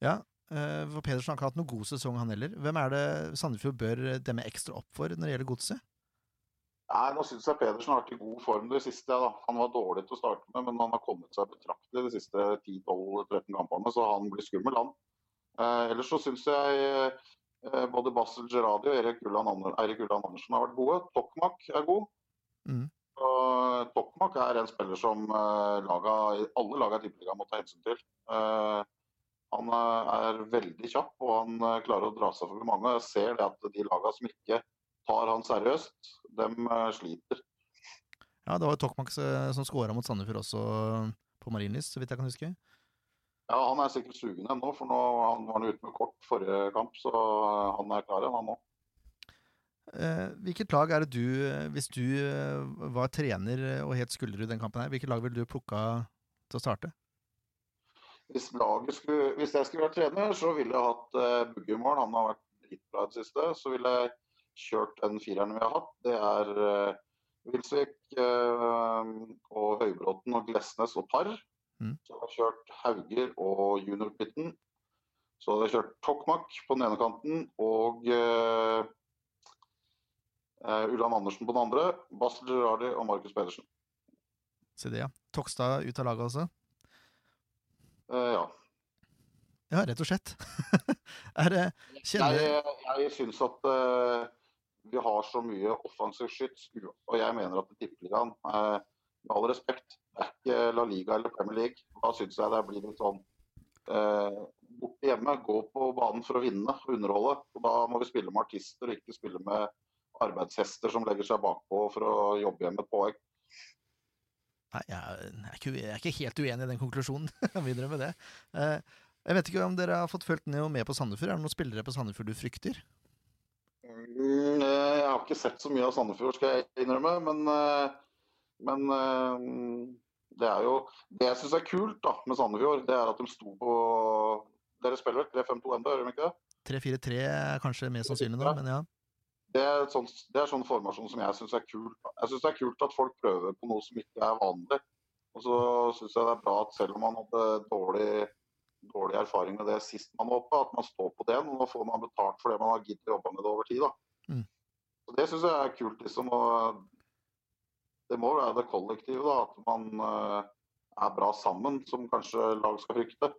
Ja, eh, for Pedersen har ikke hatt noen god sesong, han heller. Hvem er det Sandefjord bør demme ekstra opp for når det gjelder godset? Nei, nå syns jeg Pedersen har vært i god form det siste. Da. Han var dårlig til å starte med, men han har kommet seg betraktelig de siste 10-12-13 kampene, så han blir skummel, han. Eh, ellers så syns jeg både Basel Gerradi og Erik Ulland Andersen har vært gode. Tokmak er god. Mm. Og Tokmak er en spiller som eh, laga, alle laga i Tippeligaen må ta hensyn til. Eh, han eh, er veldig kjapp, og han eh, klarer å dra seg forbi mange. Jeg ser det at de laga som ikke tar han seriøst, dem eh, sliter. Ja, det var Tokmak eh, som skåra mot Sandefjord også på Marienlyst, så vidt jeg kan huske. Ja, Han er sikkert sugen ennå, for nå han var han ute med kort forrige kamp, så han er klar igjen, han òg. Eh, hvilket lag er det du, eh, hvis du eh, var trener og het Skulderud den kampen her, hvilket lag ville du plukka til å starte? Hvis, laget skulle, hvis jeg skulle vært trener, så ville jeg hatt uh, Buggemål. Han har vært dritbra i det siste. Så ville jeg kjørt den fireren vi har hatt. Det er uh, Wilsvik uh, og Høybråten og Glesnes og Parr. Mm. Så har kjørt Hauger og Junior Pitten. Så hadde jeg kjørt Tokmak på den ene kanten og uh, Ulland Andersen på den andre. Basel Gerardi og Markus Pedersen. Se det, ja. Tokstad ut av laget, altså? Eh, ja. Ja, rett og slett. [LAUGHS] er det Kjenner Jeg, jeg syns at eh, vi har så mye offensivt skyts, og jeg mener at Tippeligaen, uh, med all respekt, ikke La Liga eller Premier League. Da syns jeg det blir litt sånn eh, borte hjemme, gå på banen for å vinne og underholde. Og da må vi spille med artister, og ikke spille med arbeidshester som legger seg bakpå for å jobbe hjem et poeng. Nei, jeg er, ikke, jeg er ikke helt uenig i den konklusjonen. [LAUGHS] Videre med det. Eh, jeg vet ikke om dere har fått fulgt med på Sandefjord. Er det noen spillere på Sandefjord du frykter? Mm, eh, jeg har ikke sett så mye av Sandefjord, skal jeg innrømme. Men, eh, men det er jo Det jeg syns er kult da, med Sandefjord, det er at de sto på Dere spiller vel 3-5-2 ennå, gjør de ikke det? 3-4-3 er kanskje mer sannsynlig nå, men ja. Det er, sånn, det er sånn formasjon som jeg syns er kult. Jeg syns det er kult at folk prøver på noe som ikke er vanlig. Og så syns jeg det er bra at selv om man hadde dårlig, dårlig erfaring med det sist man var oppe, at man står på det. Nå får man betalt for det man har giddet å jobbe med det over tid. da. Mm. Så Det syns jeg er kult. liksom. Og det må være det kollektive, da, at man eh, er bra sammen, som kanskje lag skal frykte.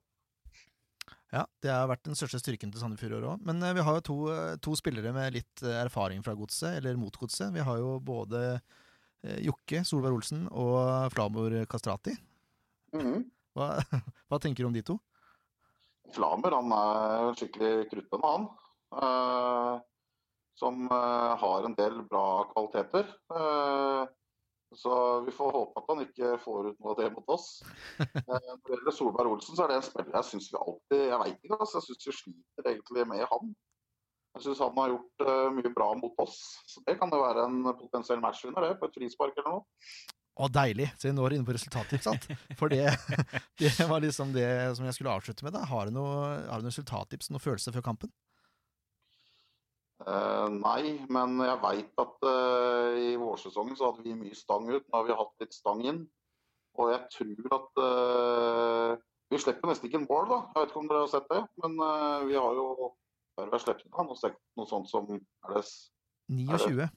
Ja, det har vært den største styrken til Sandefjord i år òg. Men eh, vi har jo to, eh, to spillere med litt erfaring fra godset, eller mot godset. Vi har jo både Jokke Solveig Olsen og Flamor Kastrati. Mhm. Hva, [LAUGHS] hva tenker du om de to? Flamor han er skikkelig kruttbønne, han. Eh, som har en del bra kvaliteter. Eh, så vi får håpe at han ikke får ut noe av det mot oss. [LAUGHS] Eh, når det gjelder Solberg Olsen, så er det en spiller jeg syns vi alltid Jeg veit ikke, altså. Jeg syns vi sliter egentlig med han. Jeg syns han har gjort eh, mye bra mot oss. Så det kan jo være en potensiell matchvinner, det, på et frispark eller noe. Å, deilig! Så vi når inne på resultattips, sant? For det, [LAUGHS] det var liksom det som jeg skulle avslutte med. da. Har du noe, har du noe resultattips, noen følelse før kampen? Eh, nei, men jeg veit at uh, i vårsesongen så hadde vi mye stang ut. Nå har vi hatt litt stang inn. Og jeg tror at uh, Vi slipper nesten ikke en mål, da. Jeg vet ikke om dere har sett det. Men vi har jo er vi har sluppet inn? Noe, noe sånt som er det, s- 29.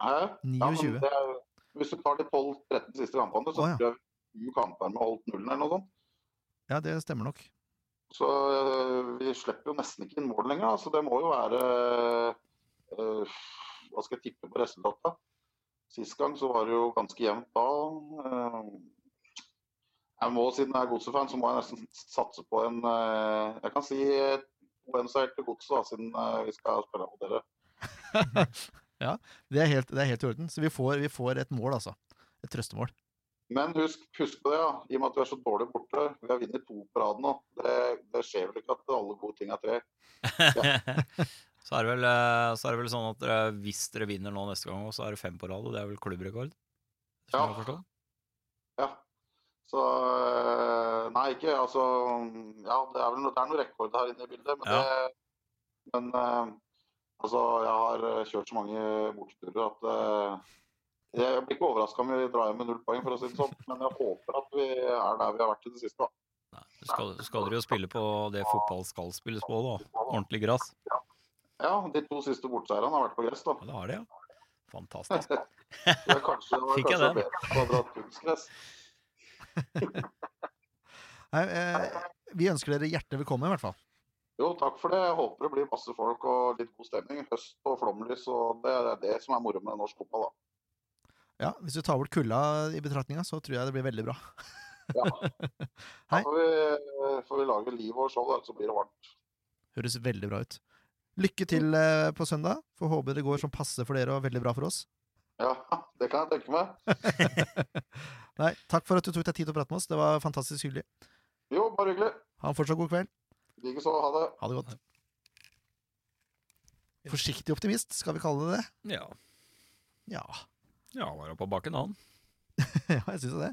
Hæ? Ja, men 29. det er, hvis du tar de 12-13 siste kampene, så Å, ja. tror jeg vi kamper med holdt nullen eller noe sånt. Ja, det stemmer nok. Så vi slipper jo nesten ikke inn mål lenger. da. Så det må jo være Hva skal jeg tippe på resultatet? Sist gang så var det jo ganske jevnt da. Øh, jeg må, Siden jeg er Godset-fan, så må jeg nesten satse på en øh, Jeg kan si 2-1-seier til Godset, siden vi skal spille mot dere. [LAUGHS] Det er helt, det er helt i orden. Så vi får, vi får et mål, altså. Et trøstemål. Men husk, husk på det, ja. i og med at du er så dårlig borte. Vi har vunnet to på rad nå. Det, det skjer vel ikke at alle gode ting er tre. [LAUGHS] [LAUGHS] så, er det vel, eh, så er det vel sånn at dere, hvis dere vinner nå neste gang, så er det fem på rad, og det er vel klubbrekord? Ja. Ja. Så øh, Nei, ikke altså Ja, det er vel noe, det er noe rekord her inne i bildet, men Ja. det Men øh, altså, jeg har kjørt så mange bortturer at jeg blir ikke overraska om vi drar hjem med null poeng, for å si det sånn. Men jeg håper at vi er der vi har vært i det siste. da. Nei, skal, skal dere jo spille på det fotball skal spilles på, da. Ordentlig gress. Ja, de to siste borteseirene har vært på gress, da. Ja, det har de, ja. Fantastisk. [LAUGHS] Det er kanskje, det var Fikk kanskje den? bedre hadde. [LAUGHS] Nei, eh, vi ønsker dere hjertelig velkommen, i hvert fall. Jo, takk for det. Jeg håper det blir masse folk og litt god stemning. Høst og flomlys, og det er det som er moro med norsk fotball, da. Ja, Hvis du tar bort kulda i betraktninga, så tror jeg det blir veldig bra. Ja. [LAUGHS] Da får vi, får vi lage liv og show, da, så blir det varmt. Høres veldig bra ut. Lykke til eh, på søndag. Får håpe det går som passe for dere og veldig bra for oss. Ja, [LAUGHS] det kan jeg tenke meg. [LAUGHS] Nei, Takk for at du tok deg tid til å prate med oss. Det var fantastisk hyggelig. Jo, bare hyggelig. Ha en fortsatt god kveld. Likeså. Ha det. Ha det godt. Forsiktig optimist, skal vi kalle det det? Ja. Ja, ja, var oppe på bakken, han. [LAUGHS] ja jeg syns det.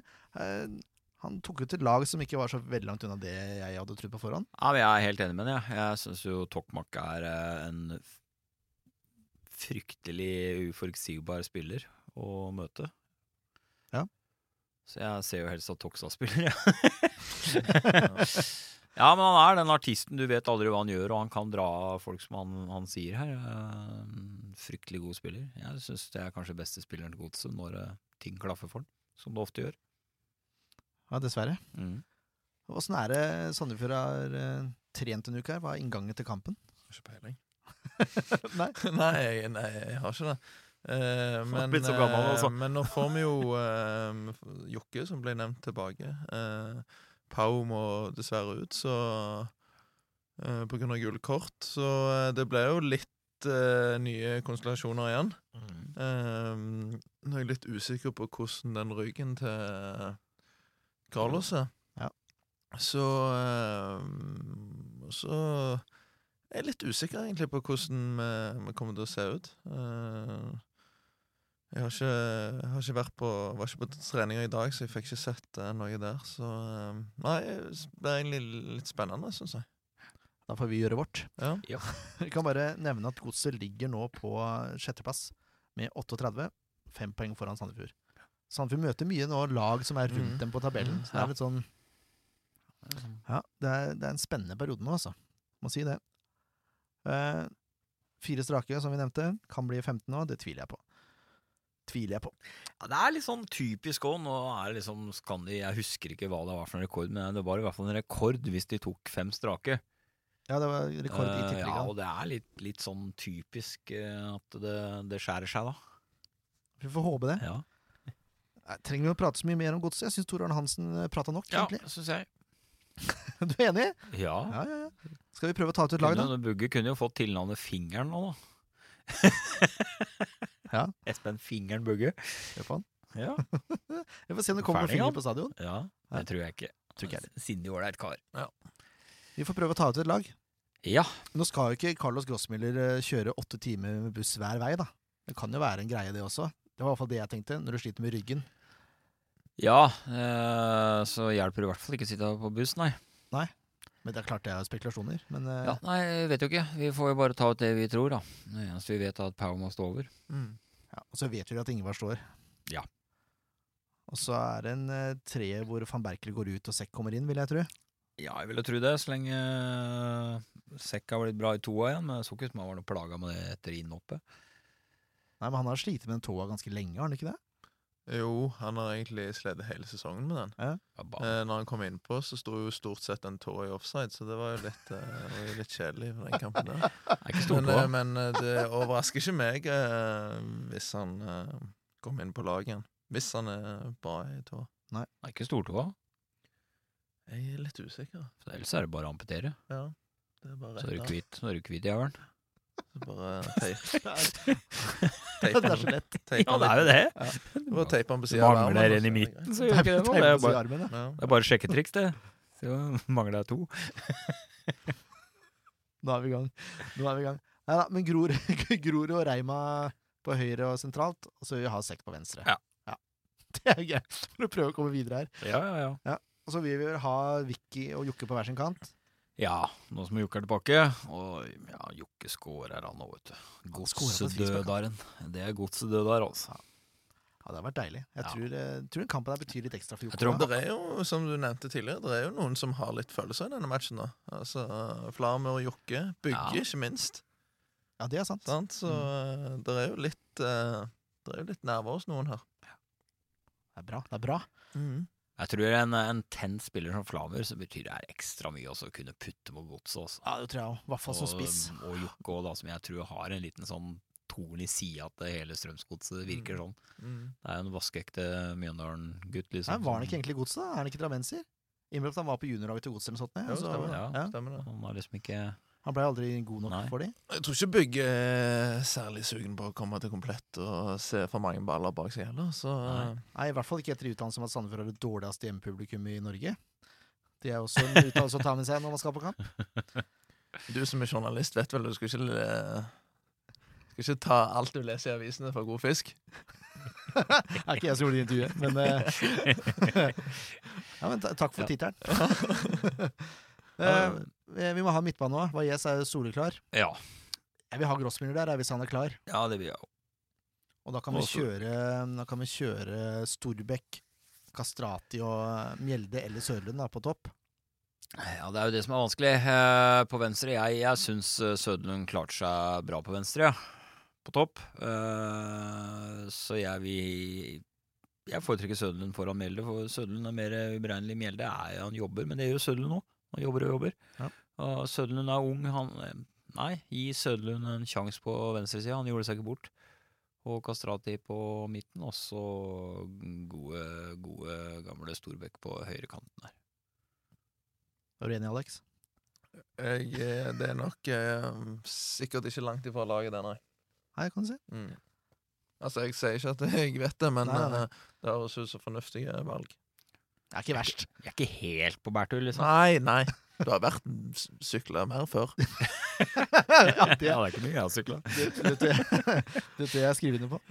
Han tok ut et lag som ikke var så veldig langt unna det jeg hadde trodd på forhånd. Ja, men Jeg er helt enig med ham. Jeg, jeg syns jo Tokmak er eh, en fryktelig uforutsigbar spiller å møte. Ja. Så jeg ser jo helst at Toksa spiller, ja. [LAUGHS] ja, men han er den artisten, du vet aldri hva han gjør, og han kan dra folk som han, han sier her. Eh, Fryktelig god spiller. Jeg syns det er kanskje beste spilleren til godset når eh, ting klaffer for han, som det ofte gjør. Ja, dessverre. Mm. Åssen er det Sandefjord har eh, trent en uke her? Hva er inngangen til kampen? Har ikke peiling. [LAUGHS] [LAUGHS] Nei. nei, nei, jeg har ikke det. Eh, men, blitt så gammel, eh, altså. men nå får vi jo eh, Jokke, som ble nevnt, tilbake. Eh, Pau må dessverre ut, så eh, På grunn av gule kort. Så eh, det ble jo litt eh, nye konstellasjoner igjen. Eh, nå er jeg litt usikker på hvordan den ryggen til Carlos ja. Ja. Så eh, Så jeg er litt usikker egentlig på hvordan vi, kommer til å se ut. Eh, jeg har ikke, jeg har ikke vært på Var ikke på treninga i dag, så jeg fikk ikke sett eh, noe der. Så Nei, det er egentlig litt spennende, syns jeg. Da får vi gjøre vårt. Ja. [LAUGHS] Vi kan bare nevne at Godset ligger nå på sjetteplass med 38. Fem poeng foran Sandefjord. Sandefjord møter mye nå lag som er rundt mm. dem på tabellen. Så det er litt sånn Ja, det er, det er en spennende periode nå, altså. Må si det. Eh, fire strake, som vi nevnte. Kan bli 15 nå. Det tviler jeg på. Tviler jeg på. Ja, det er litt sånn typisk òg. Nå er det liksom Skandi Jeg husker ikke hva det var for en rekord, men det var i hvert fall en rekord hvis de tok fem strake. Ja, det var rekord i Eh, ja, og det er litt, litt sånn typisk eh, at det, det skjærer seg, da. Vi får håpe det. Ja, Nei, Trenger vi å prate så mye mer om godset? Jeg syns Tor Arne Hansen prata nok, ja egentlig. Synes jeg. [LAUGHS] Du er enig? Ja. Ja, ja, ja. Skal vi prøve å ta ut et lag, da? Bugge kunne jo fått tilnavnet Fingeren nå, da. [LAUGHS] Ja. [LAUGHS] Espen Fingeren Bugge. Hør på han. Ja. Vi får se om det kommer noen Ferdig, på stadion. ja, det tror jeg ikke. Tror ikke jeg Sindig ålreit kar. Vi får prøve å ta ut et lag. Ja. Nå skal jo ikke Carlos Grossmiller eh, kjøre åtte timer med buss hver vei, da. Det kan jo være en greie, det også. Det var i hvert fall det jeg tenkte, når du sliter med ryggen. Ja, eh, så hjelper det i hvert fall ikke å sitte på buss, nei. Nei, Men det er klart det er spekulasjoner. Men eh, Ja, nei, jeg vet jo ikke. Vi får jo bare ta ut det vi tror, da. Det eneste vi vet, er at Pau må stå over. Mm. ja, Og så vet vi at Ingvar står. Ja. Og så er det en eh, treer hvor van Berkel går ut og Sekk kommer inn, vil jeg tro. Ja, jeg ville tro det, så lenge uh, Sekk har blitt bra i toa igjen. Men det så ikke ut som han var noe plaga med det etter innhoppet. Nei, men han har slitt med den tåa ganske lenge, har han ikke det? Jo, han har egentlig slitt hele sesongen med den. Ja, Eh, når han kom innpå, så sto jo stort sett en tå i offside, så det var jo litt, eh, var jo litt kjedelig for den kampen der. [LAUGHS] Er ikke Men, eh, men eh, det overrasker ikke meg eh, hvis han eh, kommer inn på laget igjen. Hvis han er bra i tå. Nei. er ikke stortåa. Jeg er litt usikker. For ellers er det bare å amputere. Ja, det er bare Så du rett så er du kvitt jævelen. Så Bare teip, [LAUGHS] [LAUGHS] det er så lett. Ja, det er jo det. Teipe han på Du av mangler armen, en i og midten, så gjør ikke det noe. Det er bare, armen, ja. det er bare sjekketriks, det. Så mangler jeg to. [LAUGHS] Nå er vi i gang. Nå er vi i gang. Nei da, men Gror, [LAUGHS] Gror og Reima på høyre og sentralt, og så vil vi ha Sekk på venstre. Ja. [LAUGHS] Det er greit, for å prøve å komme videre her. Ja, ja, ja. Og så vil vi ha Vicky og Jokke på hver sin kant. Ja, nå som Jokke er tilbake, og ja, Jokke scorer han nå, vet du. Godsedødaren. Det er godsedødar, altså. Ja, det har vært deilig. Jeg Ja. tror, eh, tror den kampen der betyr litt ekstra for Jeg Jokke. tror. Det er jo, som du nevnte tidligere, det er jo noen som har litt følelser i denne matchen. da Altså Flamer og Jokke. Bygge, Ja. ikke minst. Ja, det er sant. Sant? Så mm. det er jo litt eh, er jo litt nerver hos noen her. Det er bra. det er bra. Jeg tror en, en tent spiller som Flamer, så betyr det her ekstra mye også å kunne putte mot godset. også. Ja, det tror jeg òg. I hvert fall som spiss. Og, og Jokke òg, da, som jeg tror har en liten sånn torn i sida til hele Strømsgodset. virker virker sånn. Mm. Det er jo en vaskeekte Mjøndalen-gutt, liksom. Nei, var han ikke egentlig godset? Er han ikke drammenser? Innrømt han var på juniorlaget til godset eller noe sånt. Ja, stemmer det. ja. ja. Stemmer det. Han har liksom ikke Han ble aldri god nok Nei. for dem? Jeg tror ikke Bygge er særlig sugen på å komme til komplett og se for mange baller bak seg heller. Så Nei. Nei, I hvert fall ikke etter utdannelse om at Sandefjord har det dårligste hjemmepublikum i Norge. Det er også en utdannelse å ta med seg når man skal på kamp. du som er journalist, vet vel du skal ikke le- skal ikke ta alt du leser i avisene for god fisk. Det [LAUGHS] er ikke jeg som gjorde det intervjuet, men eh, [LAUGHS] Ja, men takk for tittelen. [LAUGHS] Eh, vi må ha midtbane òg. Valles er soleklar. Ja. Jeg vil ha Grossmiller der, hvis han er klar. ja, det vil jeg òg. Og da kan vi kjøre, da kan vi kjøre Storbekk, Kastrati og Mjelde eller Sørlund da, på topp. Ja, det er jo det som er vanskelig. Eh, på venstre, jeg, jeg syns Sødlund klarte seg bra på venstre, ja. På topp. Eh, så jeg vil Jeg foretrekker Sødlund foran Mjelde, for Sødlund er mer uberegnelig. Mjelde er han jobber, men det gjør jo Søderlund òg. Han jobber og jobber. Ja. Og Søderlund er ung. Han eh, Nei, gi Søderlund en sjanse på venstresida. Han gjorde seg ikke bort. Og Kastrati på midten, og så gode, gode gamle Storbekk på høyrekanten her. Er du enig, Alex? Jeg, eh, det er nok eh, sikkert ikke langt ifra laget, det, nei. Nei, kan du si. Mm. Altså, jeg sier ikke at jeg vet det, men Nei, nei, nei. eh, det høres ut som fornuftige valg. Det er ikke verst. Jeg er ikke helt på bærtur, liksom. Nei, nei. Du har vært sykla mer før. [LAUGHS] ja, det, Ja, det er ikke mye jeg har sykla. det, det, det, jeg skriver under på.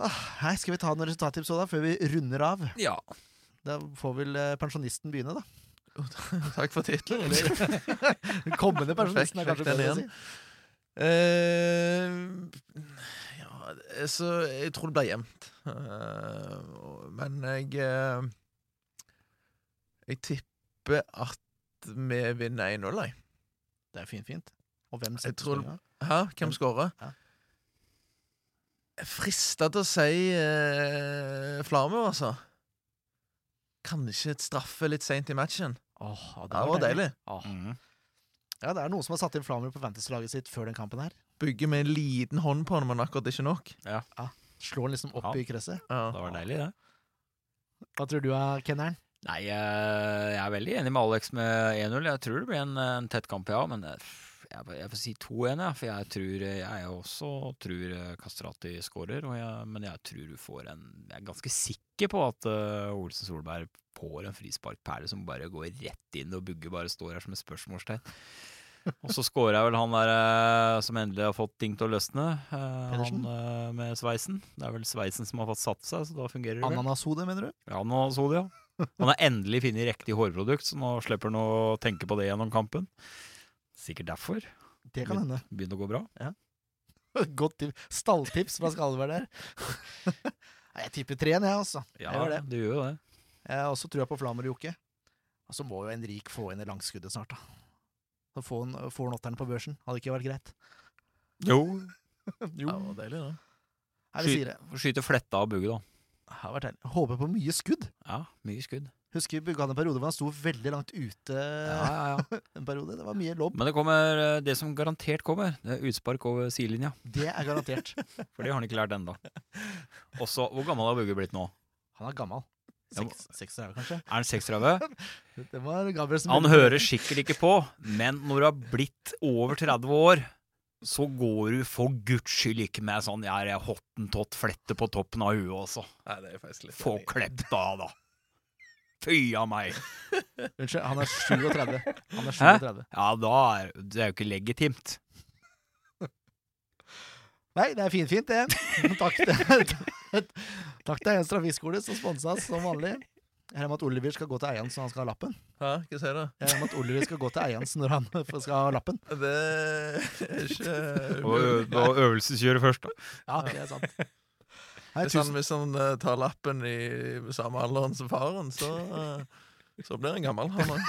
Ah, nei, skal vi ta noen resultattips da, før vi runder av? Ja. Da får vel eh, pensjonisten begynne, da. [LAUGHS] Takk for tittelen. Den kommende pensjonisten er kanskje den bedre å si. Eh, ja, så jeg tror det blir jevnt. Uh, men jeg uh, Jeg tipper at vi vinner 1-0, jeg. Det er fint, fint. Og hvem Jeg setter tror-? Hæ? Hvem skårer? Jeg er frista til å si eh, Flamur, altså. Kanskje et straffe litt seint i matchen. Åh, ja, Det var deilig. Åh. Mm. Ja, det er noen som har satt inn Flamur på fantasy-laget sitt før den kampen her. Bygger med en liten hånd på den, men akkurat ikke nok. Slår den liksom opp Ja. i kresset. Ja. Det var deilig, det. Hva tror du Kenneren? Nei, jeg, er veldig enig med Alex med 1-0. Jeg tror det blir en, en tett kamp, ja. Men eh, jeg, jeg får si 2-1, ja, for jeg tror Jeg også tror eh, Kastrati skårer. Og men jeg tror du får en Jeg er ganske sikker på at uh, Olsen Solberg får en frisparkperle som bare går rett inn, og Bugge bare står her som et spørsmålstegn. Og så scorer jeg vel han der eh, som endelig har fått ting til å løsne. eh, han eh, med sveisen. Det er vel sveisen som har fått satt seg, så da fungerer det. Ananashode, mener du? Ja, nå ja. Han har endelig funnet riktig hårprodukt, så nå slipper han å tenke på det gjennom kampen. Sikkert derfor. Det kan hende. Begynner å gå bra. [LAUGHS] Godt tips. Stalltips fra Skalvær der. [LAUGHS] Jeg tipper treen, jeg, altså. Jeg gjør det. du gjør jo det. Jeg har også trua på Flamur Jokke. Og så må jo Henrik få inn det langskuddet snart, da. Så får han, får han åtteren på børsen. Hadde ikke vært greit. Jo. [LAUGHS] Ja, det var deilig, det. Skyte fletta av Bugge, da. Har vært deilig. Håper på mye skudd. Ja, mye skudd. Husker vi hadde en periode hvor han sto veldig langt ute. Ja, ja, ja. [LAUGHS] En periode. Det var mye lobb. Men det kommer eh, det som garantert kommer. Det er utspark over sidelinja. Det er garantert. [LAUGHS] For det har han ikke lært ennå. Også, hvor gammel har Bugge blitt nå? Han er gammel. Ja, Seks, seks år, kanskje. Er han 36? [LAUGHS] Det var Gabriel som Han hører sikkert ikke på, men når du har blitt over 30 år, så går du for guds skyld ikke med sånn jeg er hottentott flette på toppen av huet også. Nei, det er faktisk litt Få klept av, da. Fy a meg. Unnskyld, han er 37. Han er 37. Ja, da er det er jo ikke legitimt. Nei, det er finfint, det. Takk til [LAUGHS] Takk til Eians Trafikkskole, som sponsa oss som vanlig. Jeg regner med at Oliver skal gå til Eians når han skal ha lappen. Hæ, hva sier du? Jeg regner med at Oliver skal gå til Eians når han [LAUGHS] skal ha lappen. Det er ikke Og, øvelseskjøre først, da. Ja, det er sant. Hei, Hvis han, hvis han eh, tar lappen i samme alderen som faren, så, eh, så blir han gammel, han òg.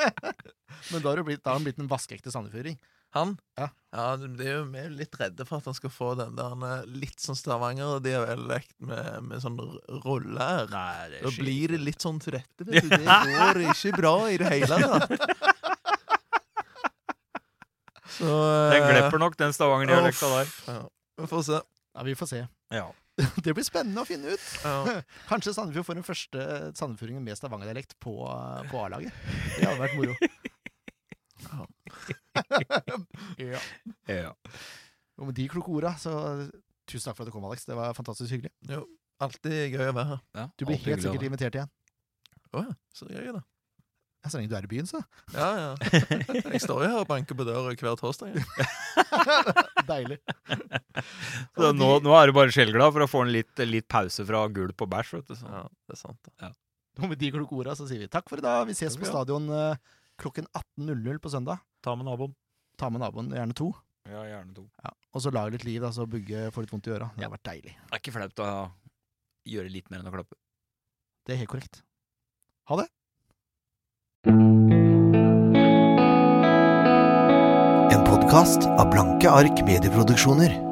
[LAUGHS] men da har, blitt, da har han blitt en vaskeekte sandefjøring. Han? Ja. ja de er jo litt redde for at han skal få den der eh, litt sånn Stavanger-dialekt med, med sånn r- roller. Nei, det Da blir det litt sånn til rette, vet du. Det går ikke bra i det hele tatt. [LAUGHS] Så Den eh, glepper nok, den Stavanger-dialekta der. Ja. Vi får se. Ja, vi får se. Ja. [LAUGHS] Det blir spennende å finne ut. Ja. Kanskje Sandefjord får den første sandefjordingen med Stavanger-dialekt på, på A-laget. [LAUGHS] Det hadde vært moro. Ja. [LAUGHS] Ja. Og med de kloke orda, så tusen takk for at du kom, Alex. Det var fantastisk hyggelig. Alltid gøy å være her. Ja, Du blir helt sikkert invitert igjen. Å ja, så gøy, da. Ja, Så lenge du er i byen, så. Ja, ja. [LAUGHS] Jeg står jo her og banker på døra hver torsdag. [LAUGHS] Deilig. Så nå, nå er du bare skjellglad for å få en litt, litt pause fra gulp og bæsj. vet du. Så. Ja, det er sant. det. Og med de kloke orda så sier vi takk for i dag. Vi ses på stadion eh, klokken 18.00 på søndag. Ta med naboen. Ta med naboen, gjerne to. Ja, gjerne to. Ja. Og så lag litt liv, da, så Bugge får litt vondt i øra. Det har vært deilig. Det er ikke flaut å gjøre litt mer enn å klappe. Det er helt korrekt. Ha det. En podkast av Blanke ark medieproduksjoner.